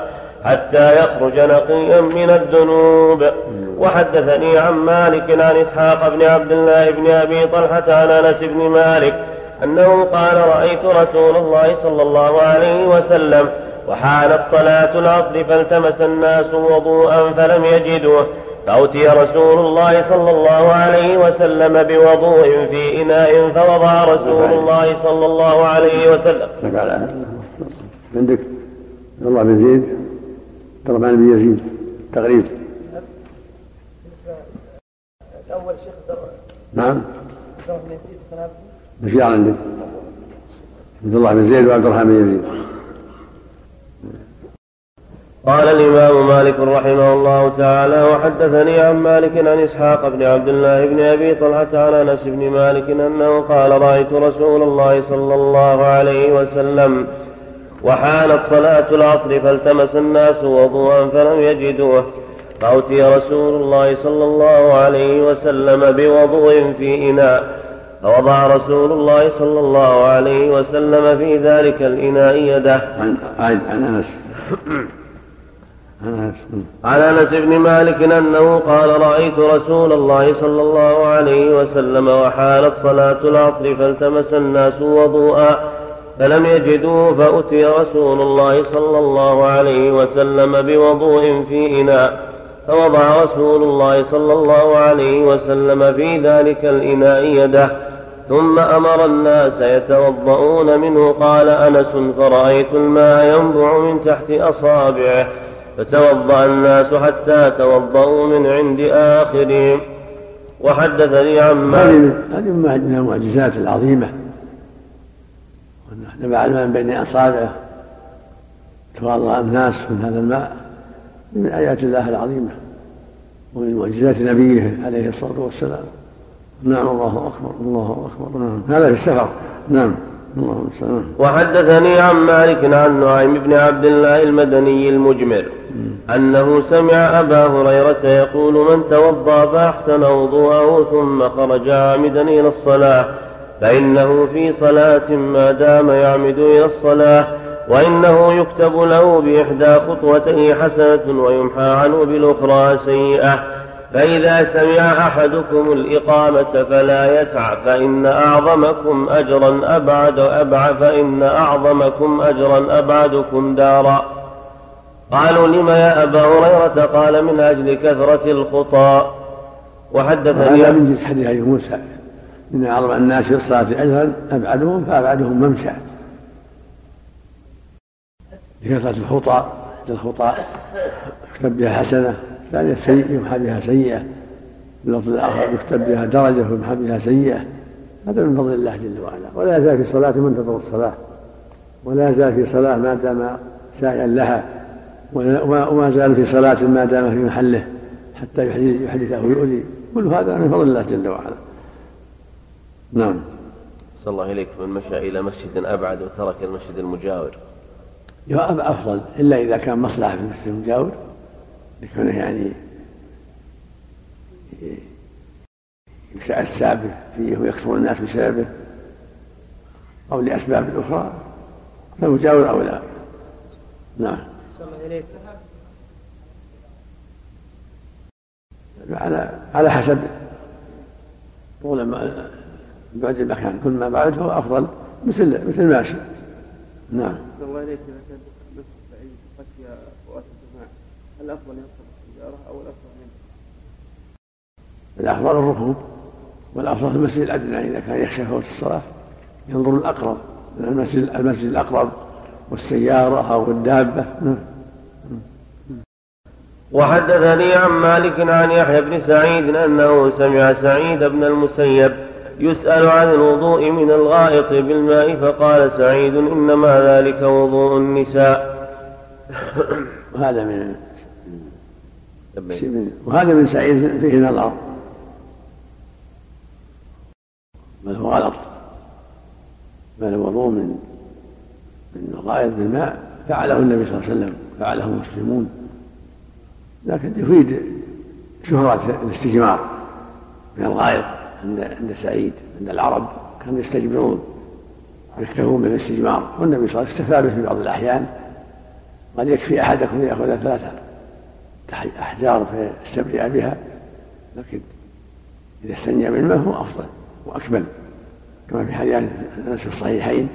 حتى يخرج نقيا من الذنوب. وحدثني عن مالك عن إسحاق بن عبد الله بن أبي طلحة عن أنس بن مالك أنه قال رأيت رسول الله صلى الله عليه وسلم وحانت صلاة العصر فالتمس الناس وضوءا فلم يجدوه فأتي رسول الله صلى الله عليه وسلم بوضوء في إناء فوضع رسول الله صلى الله عليه وسلم. عندك الله بن زيد ضرب عن ابن يزيد تغريب الأول شيخ نعم عندك عبد الله بن زيد وعبد الرحمن بن يزيد. قال الإمام مالك رحمه الله تعالى وحدثني عن مالك عن إسحاق بن عبد الله بن أبي طلحة عن أنس بن مالك أنه قال رأيت رسول الله صلى الله عليه وسلم وحانت صلاة العصر فالتمس الناس وضوءا فلم يجدوه. فأتي رسول الله صلى الله عليه وسلم بوضوء في إناء. فوضع رسول الله صلى الله عليه وسلم في ذلك الإناء يده. عن عن أنس. عن أنس. بن مالك أنه قال رأيت رسول الله صلى الله عليه وسلم وحالت صلاة العصر فالتمس الناس وضوءا فلم يجدوه فأتي رسول الله صلى الله عليه وسلم بوضوء في إناء. فوضع رسول الله صلى الله عليه وسلم في ذلك الإناء يده ثم أمر الناس يتوضؤون منه قال أنس فرأيت الماء ينبع من تحت أصابعه. فتوضأ الناس حتى توضأوا من عند آخرهم وحدثني عن هذه من المعجزات العظيمة نبع الماء من بين أصابعه توضأ الناس من هذا الماء. من آيات الله العظيمة ومن معجزات نبيه عليه الصلاة والسلام. نعم الله أكبر الله أكبر. نعم. هذا في السفر. نعم وحدثني عن مالك عن نعيم بن عبد الله المدني المجمر أنه سمع أبا هريرة يقول من توضأ فأحسن وضوءه ثم خرج عامدا إلى الصلاة فإنه في صلاة ما دام يعمد إلى الصلاة وإنه يكتب له بإحدى خطوتيه حسنة ويمحى عنه بالأخرى سيئة. فإذا سمع أحدكم الإقامة فلا يسع فإن أعظمكم أجرا أبعد أبعد فإن أعظمكم أجرا أبعدكم دارا. قالوا لم يا أبا هريرة؟ قال من أجل كثرة الخطى. وحدثني هذا من حديث أبي موسى. إن أعظم الناس في الصلاة أجرا أبعدهم فأبعدهم ممشى. لكثرة الخطى الخطى يكتب بها حسنة الثانية سيئة يمحى بها سيئة. اللفظ الآخر يكتب بها درجة ويمحى بها سيئة. هذا من فضل الله جل وعلا. ولا يزال في الصلاة منتظر الصلاة. ولا يزال في صلاة ما دام سائلا لها. وما زال في صلاة ما دام في محله. حتى يحدثه ويؤذي. كل هذا من فضل الله جل وعلا. نعم. صلى الله إليك من مشى إلى مسجد أبعد وترك المسجد المجاور. يا أفضل إلا إذا كان مصلحة في المسجد المجاور لكونه يعني يسعى السابق فيه ويكثر الناس بسببه أو لأسباب أخرى فالمجاور أولى نعم. على على حسب طول ما بعد المكان كل ما بعد هو أفضل مثل مثل الماشي نعم. الله اليك اذا كان نفس بعيد خشيه فوات الجماعه هل الافضل يركب السياره أو الافضل منه؟ الافضل الركوب والافضل في المسجد الأدنى إذا كان يخشى فوت الصلاة ينظر الأقرب المسجد المسجد الأقرب والسيارة أو الدابة. نعم. وحدثني عن مالك عن يحيى بن سعيد أنه سمع سعيد بن المسيب يسأل عن الوضوء من الغائط بالماء فقال سعيد إنما ذلك وضوء النساء. وهذا من وهذا من سعيد فيه نظر بل هو غلط بل الوضوء من من الغائط بالماء فعله النبي صلى الله عليه وسلم فعله المسلمون. لكن يفيد شهرة الاستجمار من الغائط عند عند سعيد عند العرب كانوا يستجمرون يكتفون بالاستجمار. والنبي صلى الله عليه وسلم استفاد في بعض الأحيان. قد يكفي أحدكم يأخذ ثلاثة أحجار فيستبرئ بها لكن إذا استنجى بالماء هو أفضل وأكمل. كما في حديث أنس في الصحيحين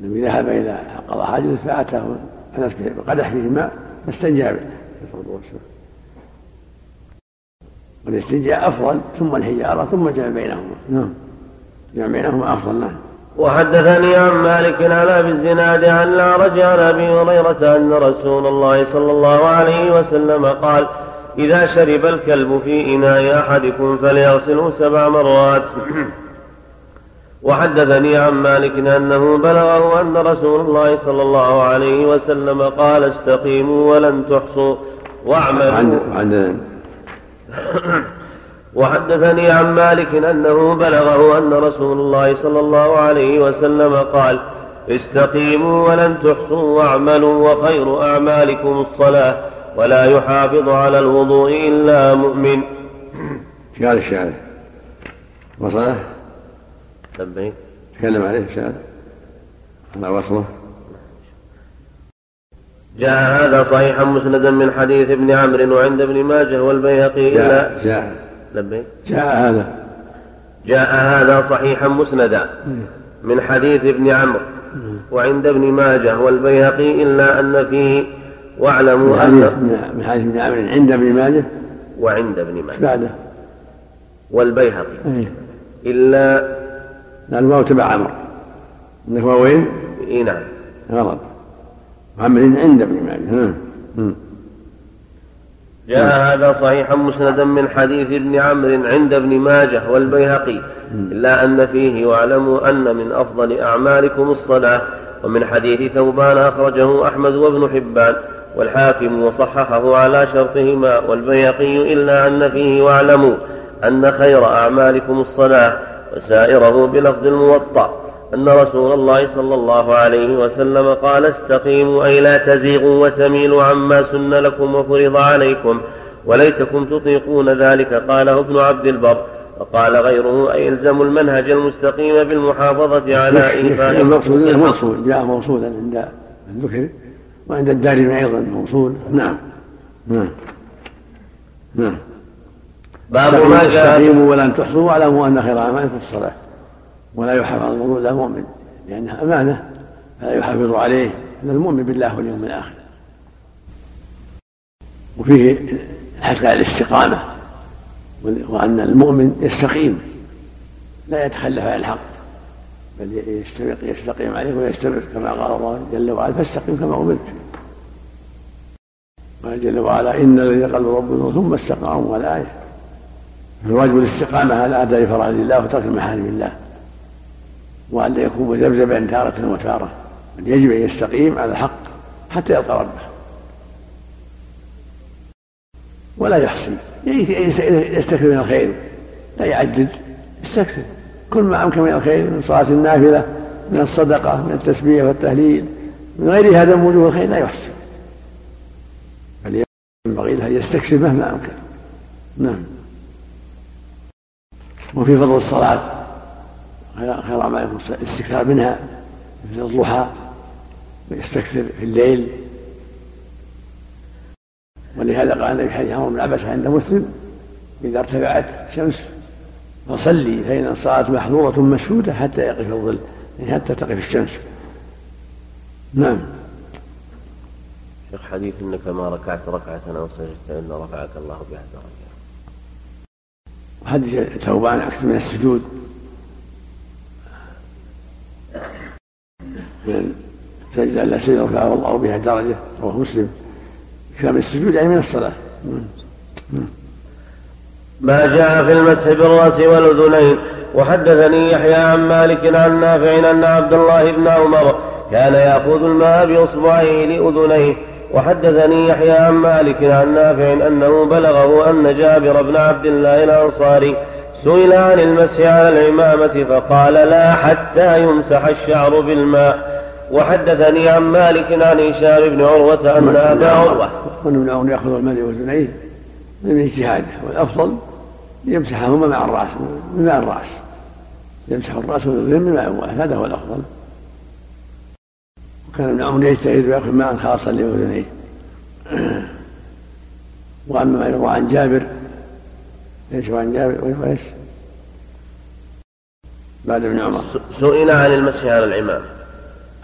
النبي ذهب إلى قضاء حاجته فأتاه أنس بقدح فيه ماء فاستنجى به والاستنجاء أفضل ثم الحجارة ثم جمع بينهما. نعم. جمع بينهما أفضل نعم. وحدثني عن مالك عن أبي الزناد عن الاعرج عن أبي هريرة أن رسول الله صلى الله عليه وسلم قال إذا شرب الكلب في إناء أحدكم فليغسله سبع مرات. وحدثني عن مالك أنه بلغه أن رسول الله صلى الله عليه وسلم قال استقيموا ولن تحصوا واعملوا. وحدثني عن مالك أنه بلغه أن رسول الله صلى الله عليه وسلم قال استقيموا ولن تحصوا واعملوا وخير أعمالكم الصلاة ولا يحافظ على الوضوء إلا مؤمن. هذا الشعر وصله لبيك تكلم عليه الشعر على وصله. جاء هذا صحيحا مسندا من حديث ابن عمرو وعند ابن ماجه والبيهقي جاء جاء. لبيك؟ جاء هذا. جاء هذا صحيحا مسندا من حديث ابن عمرو. وعند ابن ماجه والبيهقي إلا أن فيه واعلموا أن من حديث ابن عمرو عند ابن ماجه؟ وعند ابن ماجه. بعده؟ والبيهقي. أيه. إلا الواو تبع عمرو. عندك واوين؟ إي نعم. غلط. عمل عند ابن ماجه. جاء هذا صحيحا مسندا من حديث ابن عمرو عند ابن ماجه والبيهقي. إلا أن فيه واعلموا أن من أفضل أعمالكم الصلاة. ومن حديث ثوبان أخرجه أحمد وابن حبان. والحاكم وصححه على شرطهما. والبيهقي إلا أن فيه واعلموا أن خير أعمالكم الصلاة. وسائره بلفظ الموطأ. أن رسول الله صلى الله عليه وسلم قال استقيموا أي لا تزيغوا وتميلوا عما سن لكم وفرض عليكم وليتكم تطيقون ذلك قاله ابن عبد البر. وقال غيره أي الزموا المنهج المستقيم بالمحافظة على إيفاء المقصود الموصول جاء موصولا عند الذكر وعند الدارمي أيضا موصول. نعم. نعم. نعم. باب ما جاء استقيموا ولن تحصوا واعلموا أن خير أعمالكم الصلاة. ولا يحافظ الموضوع الا مؤمن لأنها أمانة فلا يحافظ عليه إلا المؤمن بالله واليوم الآخر. وفيه الحث على الاستقامة وأن المؤمن يستقيم لا يتخلف عن الحق بل يستقيم عليه ويستمر كما قال الله جل وعلا فاستقم كما أمرت. قال جل وعلا إن الذين قالوا ربنا ثم استقاموا الايه الواجب الاستقامة على اداء فرائض الله وترك محارم الله وأن يكون مذبذبا تارة وتارة. بل يجب أن يستقيم على الحق حتى يلقى ربه. ولا يحصي يستكثر من الخير. لا يعدد. يستكثر. كل ما أمكن من الخير من صلاة النافلة من الصدقة من التسبيح والتهليل من غير هذا من وجوه الخير لا يحصي بل ينبغي له أن يستكثر مهما أمكن. نعم. وفي فضل الصلاة. خير أعمالكم الاستكثار منها مثل الضحى ويستكثر في الليل. ولهذا قال النبي حديث عمر بن عبس عند مسلم إذا ارتفعت الشمس فصلي فإن الصلاة محظورة مشهودة حتى يقف الظل يعني حتى تقف الشمس. نعم. شيخ حديث إنك ما ركعت ركعة أو سجدت إلا رفعك الله بها درجة. وحديث ثوبان أكثر من السجود. من سجد الا سجد رفعه الله بها درجة رواه مسلم. كان السجود يعني من الصلاة. ما جاء في المسح بالرأس والأذنين. وحدثني يحيى عن مالك عن نافع أن عبد الله بن عمر كان يأخذ الماء باصبعيه لاذنيه وحدثني يحيى عن مالك عن نافع أنه بلغه أن جابر بن عبد الله الأنصاري سئل عن المسح على العمامة فقال لا حتى يمسح الشعر بالماء. وحدثني عن مالك عن هشام بن عروة أن أبا عروة وأن ابن يأخذ الماء والأذنين من اجتهاده. والأفضل يمسحهما مع الرأس. بماء الرأس. يمسح الرأس والأذنين بماء واحد هذا هو الأفضل. وكان ابن عمر يجتهد ويأخذ ماء خاصا لأذنيه وأما ما يروى عن جابر إيش عن جابر وإيش؟ بعد ابن عمر. سئل عن المسح على العمام.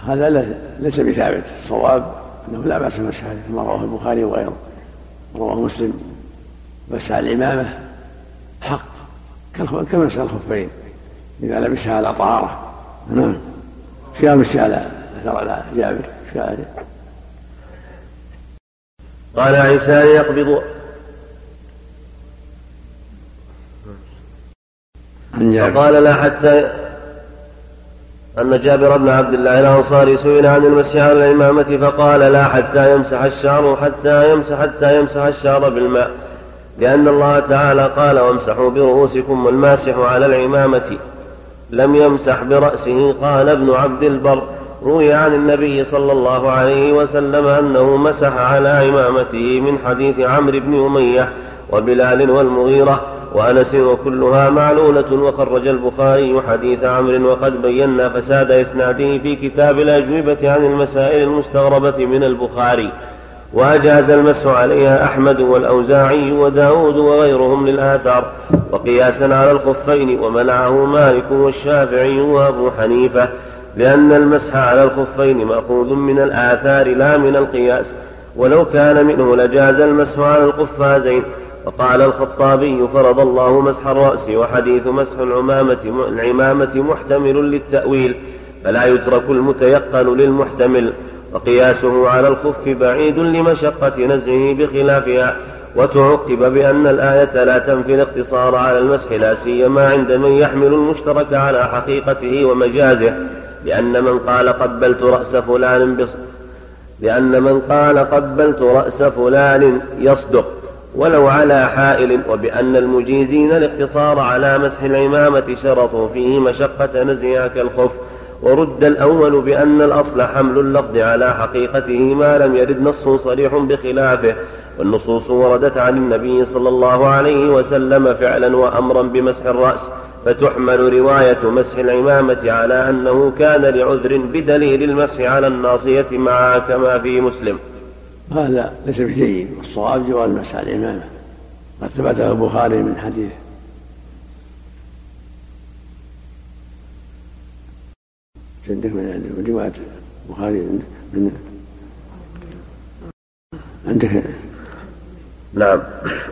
هذا ليس بثابت. الصواب أنه لا بأس بالمسح عليه كما رواه البخاري وغيره. رواه مسلم. مسح العمامة حق. كمسح الخفين. إذا لبسها على طهارة. نعم. في مسح على أثر على جابر. قال عيسى يقبض فقال لا حتى أن جابر بن عبد الله الأنصاري سئل عن المسح على الإمامة فقال لا حتى يمسح الشعر حتى يمسح حتى يمسح الشعر بالماء. لأن الله تعالى قال وامسحوا برؤوسكم والماسح على العمامة لم يمسح برأسه قال ابن عبد البر. روي عن النبي صلى الله عليه وسلم أنه مسح على عمامته من حديث عمرو بن أمية وبلال والمغيرة. وأنس وكلها معلولة وخرج البخاري حديث عمرو وقد بينا فساد إسناده في كتاب الأجوبة عن المسائل المستغربة من البخاري وأجاز المسح عليها أحمد والأوزاعي وداود وغيرهم للآثار وقياسا على الخفين ومنعه مالك والشافعي وأبو حنيفة لأن المسح على الخفين مأخوذ من الآثار لا من القياس ولو كان منه لجاز المسح على القفازين وقال الخطابي فرض الله مسح الرأس وحديث مسح العمامة العمامة محتمل للتأويل فلا يترك المتيقن للمحتمل وقياسه على الخف بعيد لمشقة نزعه بخلافها وتعقب بأن الآية لا تنفي الاقتصار على المسح لا سيما عند من يحمل المشترك على حقيقته ومجازه لأن من قال قبلت رأس فلان بص لأن من قال قبلت رأس فلان يصدق. ولو على حائل وبأن المجيزين الاقتصار على مسح العمامة شرطوا فيه مشقة نزعها كالخف ورد الأول بأن الأصل حمل اللفظ على حقيقته ما لم يرد نص صريح بخلافه والنصوص وردت عن النبي صلى الله عليه وسلم فعلا وأمرا بمسح الرأس فتحمل رواية مسح العمامة على أنه كان لعذر بدليل المسح على الناصية معها كما في مسلم. هذا ليس بجيد والصواب جواز مسح الإمامة. قد ثبته البخاري من حديث. عندك من رواية البخاري من عندك؟ نعم.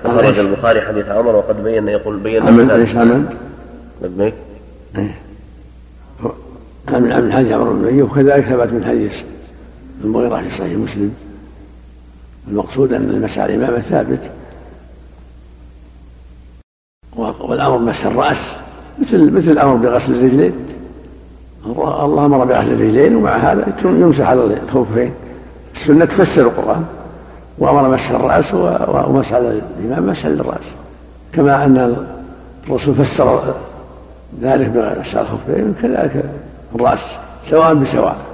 أخرج البخاري حديث عمر وقد بين يقول بين عمل إيش عمل؟ لبيك إيه. من حديث عمر بن وكذلك ثبت من حديث المغيرة في صحيح مسلم. المقصود أن المسح على الإمامة ثابت والأمر بمسح الرأس مثل مثل الأمر بغسل الرجلين. الله أمر بغسل الرجلين ومع هذا يمسح على الخفين السنة تفسر القرآن. وأمر مسح الرأس ومسح على الإمام مسح للرأس. كما أن الرسول فسر ذلك بمسح الخفين كذلك الرأس سواء بسواء.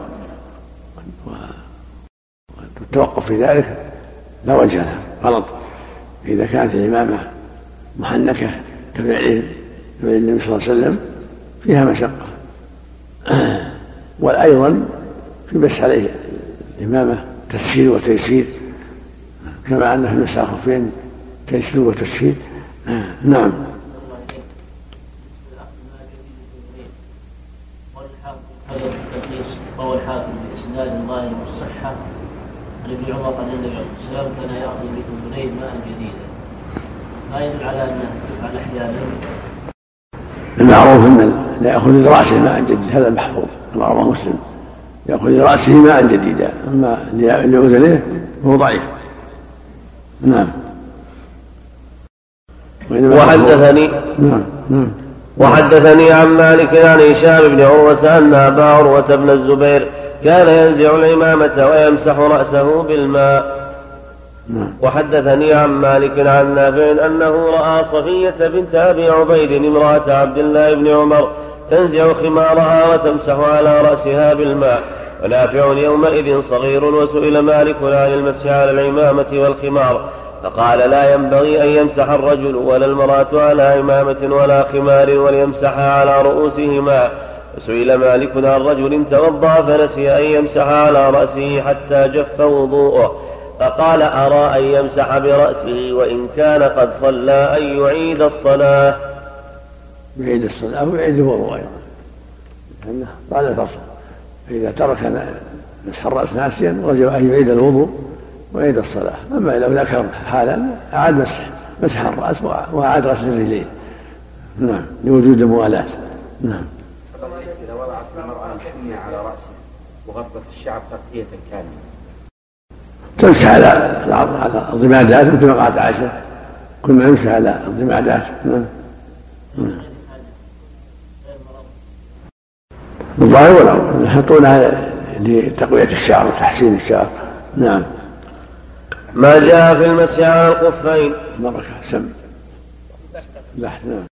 والتوقف في ذلك لا وجه لها غلط. إذا كانت الإمامة محنكة كفعل فعل النبي صلى الله عليه وسلم فيها مشقة. وأيضا في مسح عليه الإمامة تسهيل وتيسير كما أن في المسح الخفين تيسير وتسهيل. نعم بإسناد ظاهر الصحة عن ابن عمر أن النبي عليه الصلاة والسلام كان يأخذ ماء جديدا ما يدل على أنه تفعل أحيانا المعروف أن لا يأخذ لرأسه ماء جديد هذا المحفوظ رواه مسلم. يأخذ لرأسه ماء جديدا أما لأذنيه فهو ضعيف. نعم. وحدثني نعم نعم. وحدثني عن مالك عن هشام بن عروة أن أبا عروة بن الزبير كان ينزع العمامة ويمسح رأسه بالماء. وحدثني عن مالك عن نافع أنه رأى صفية بنت أبي عبيد امرأة عبد الله بن عمر تنزع خمارها وتمسح على رأسها بالماء. ونافع يومئذ صغير وسئل مالك عن المسح على العمامة والخمار. فقال لا ينبغي أن يمسح الرجل ولا المرأة على عمامة ولا خمار وليمسح على رؤوسهما. وسئل مالك عن رجل توضأ فنسي أن يمسح على رأسه حتى جف وضوءه. فقال أرى أن يمسح برأسه وإن كان قد صلى أن يعيد الصلاة. يعيد الصلاة ويعيد الوضوء أيضا. لأنه بعد الفصل. فإذا ترك مسح الرأس ناسيا وجب أن يعيد الوضوء ويعيد الصلاة. أما لو ذكر حالا أعاد مسح مسح الرأس وأعاد غسل الرجلين. نعم لوجود الموالاة. نعم. إذا وضعت المرأة الحنة على رأسها وغطت الشعر تغطية كاملة تمسح على على الضمادات مثل ما قالت عائشة. كل ما يمسح على الضمادات. نعم الظاهر والأول يحطونها لتقوية الشعر وتحسين الشعر. نعم. ما جاء في المسح على الخفين بركة سم. بحث نعم.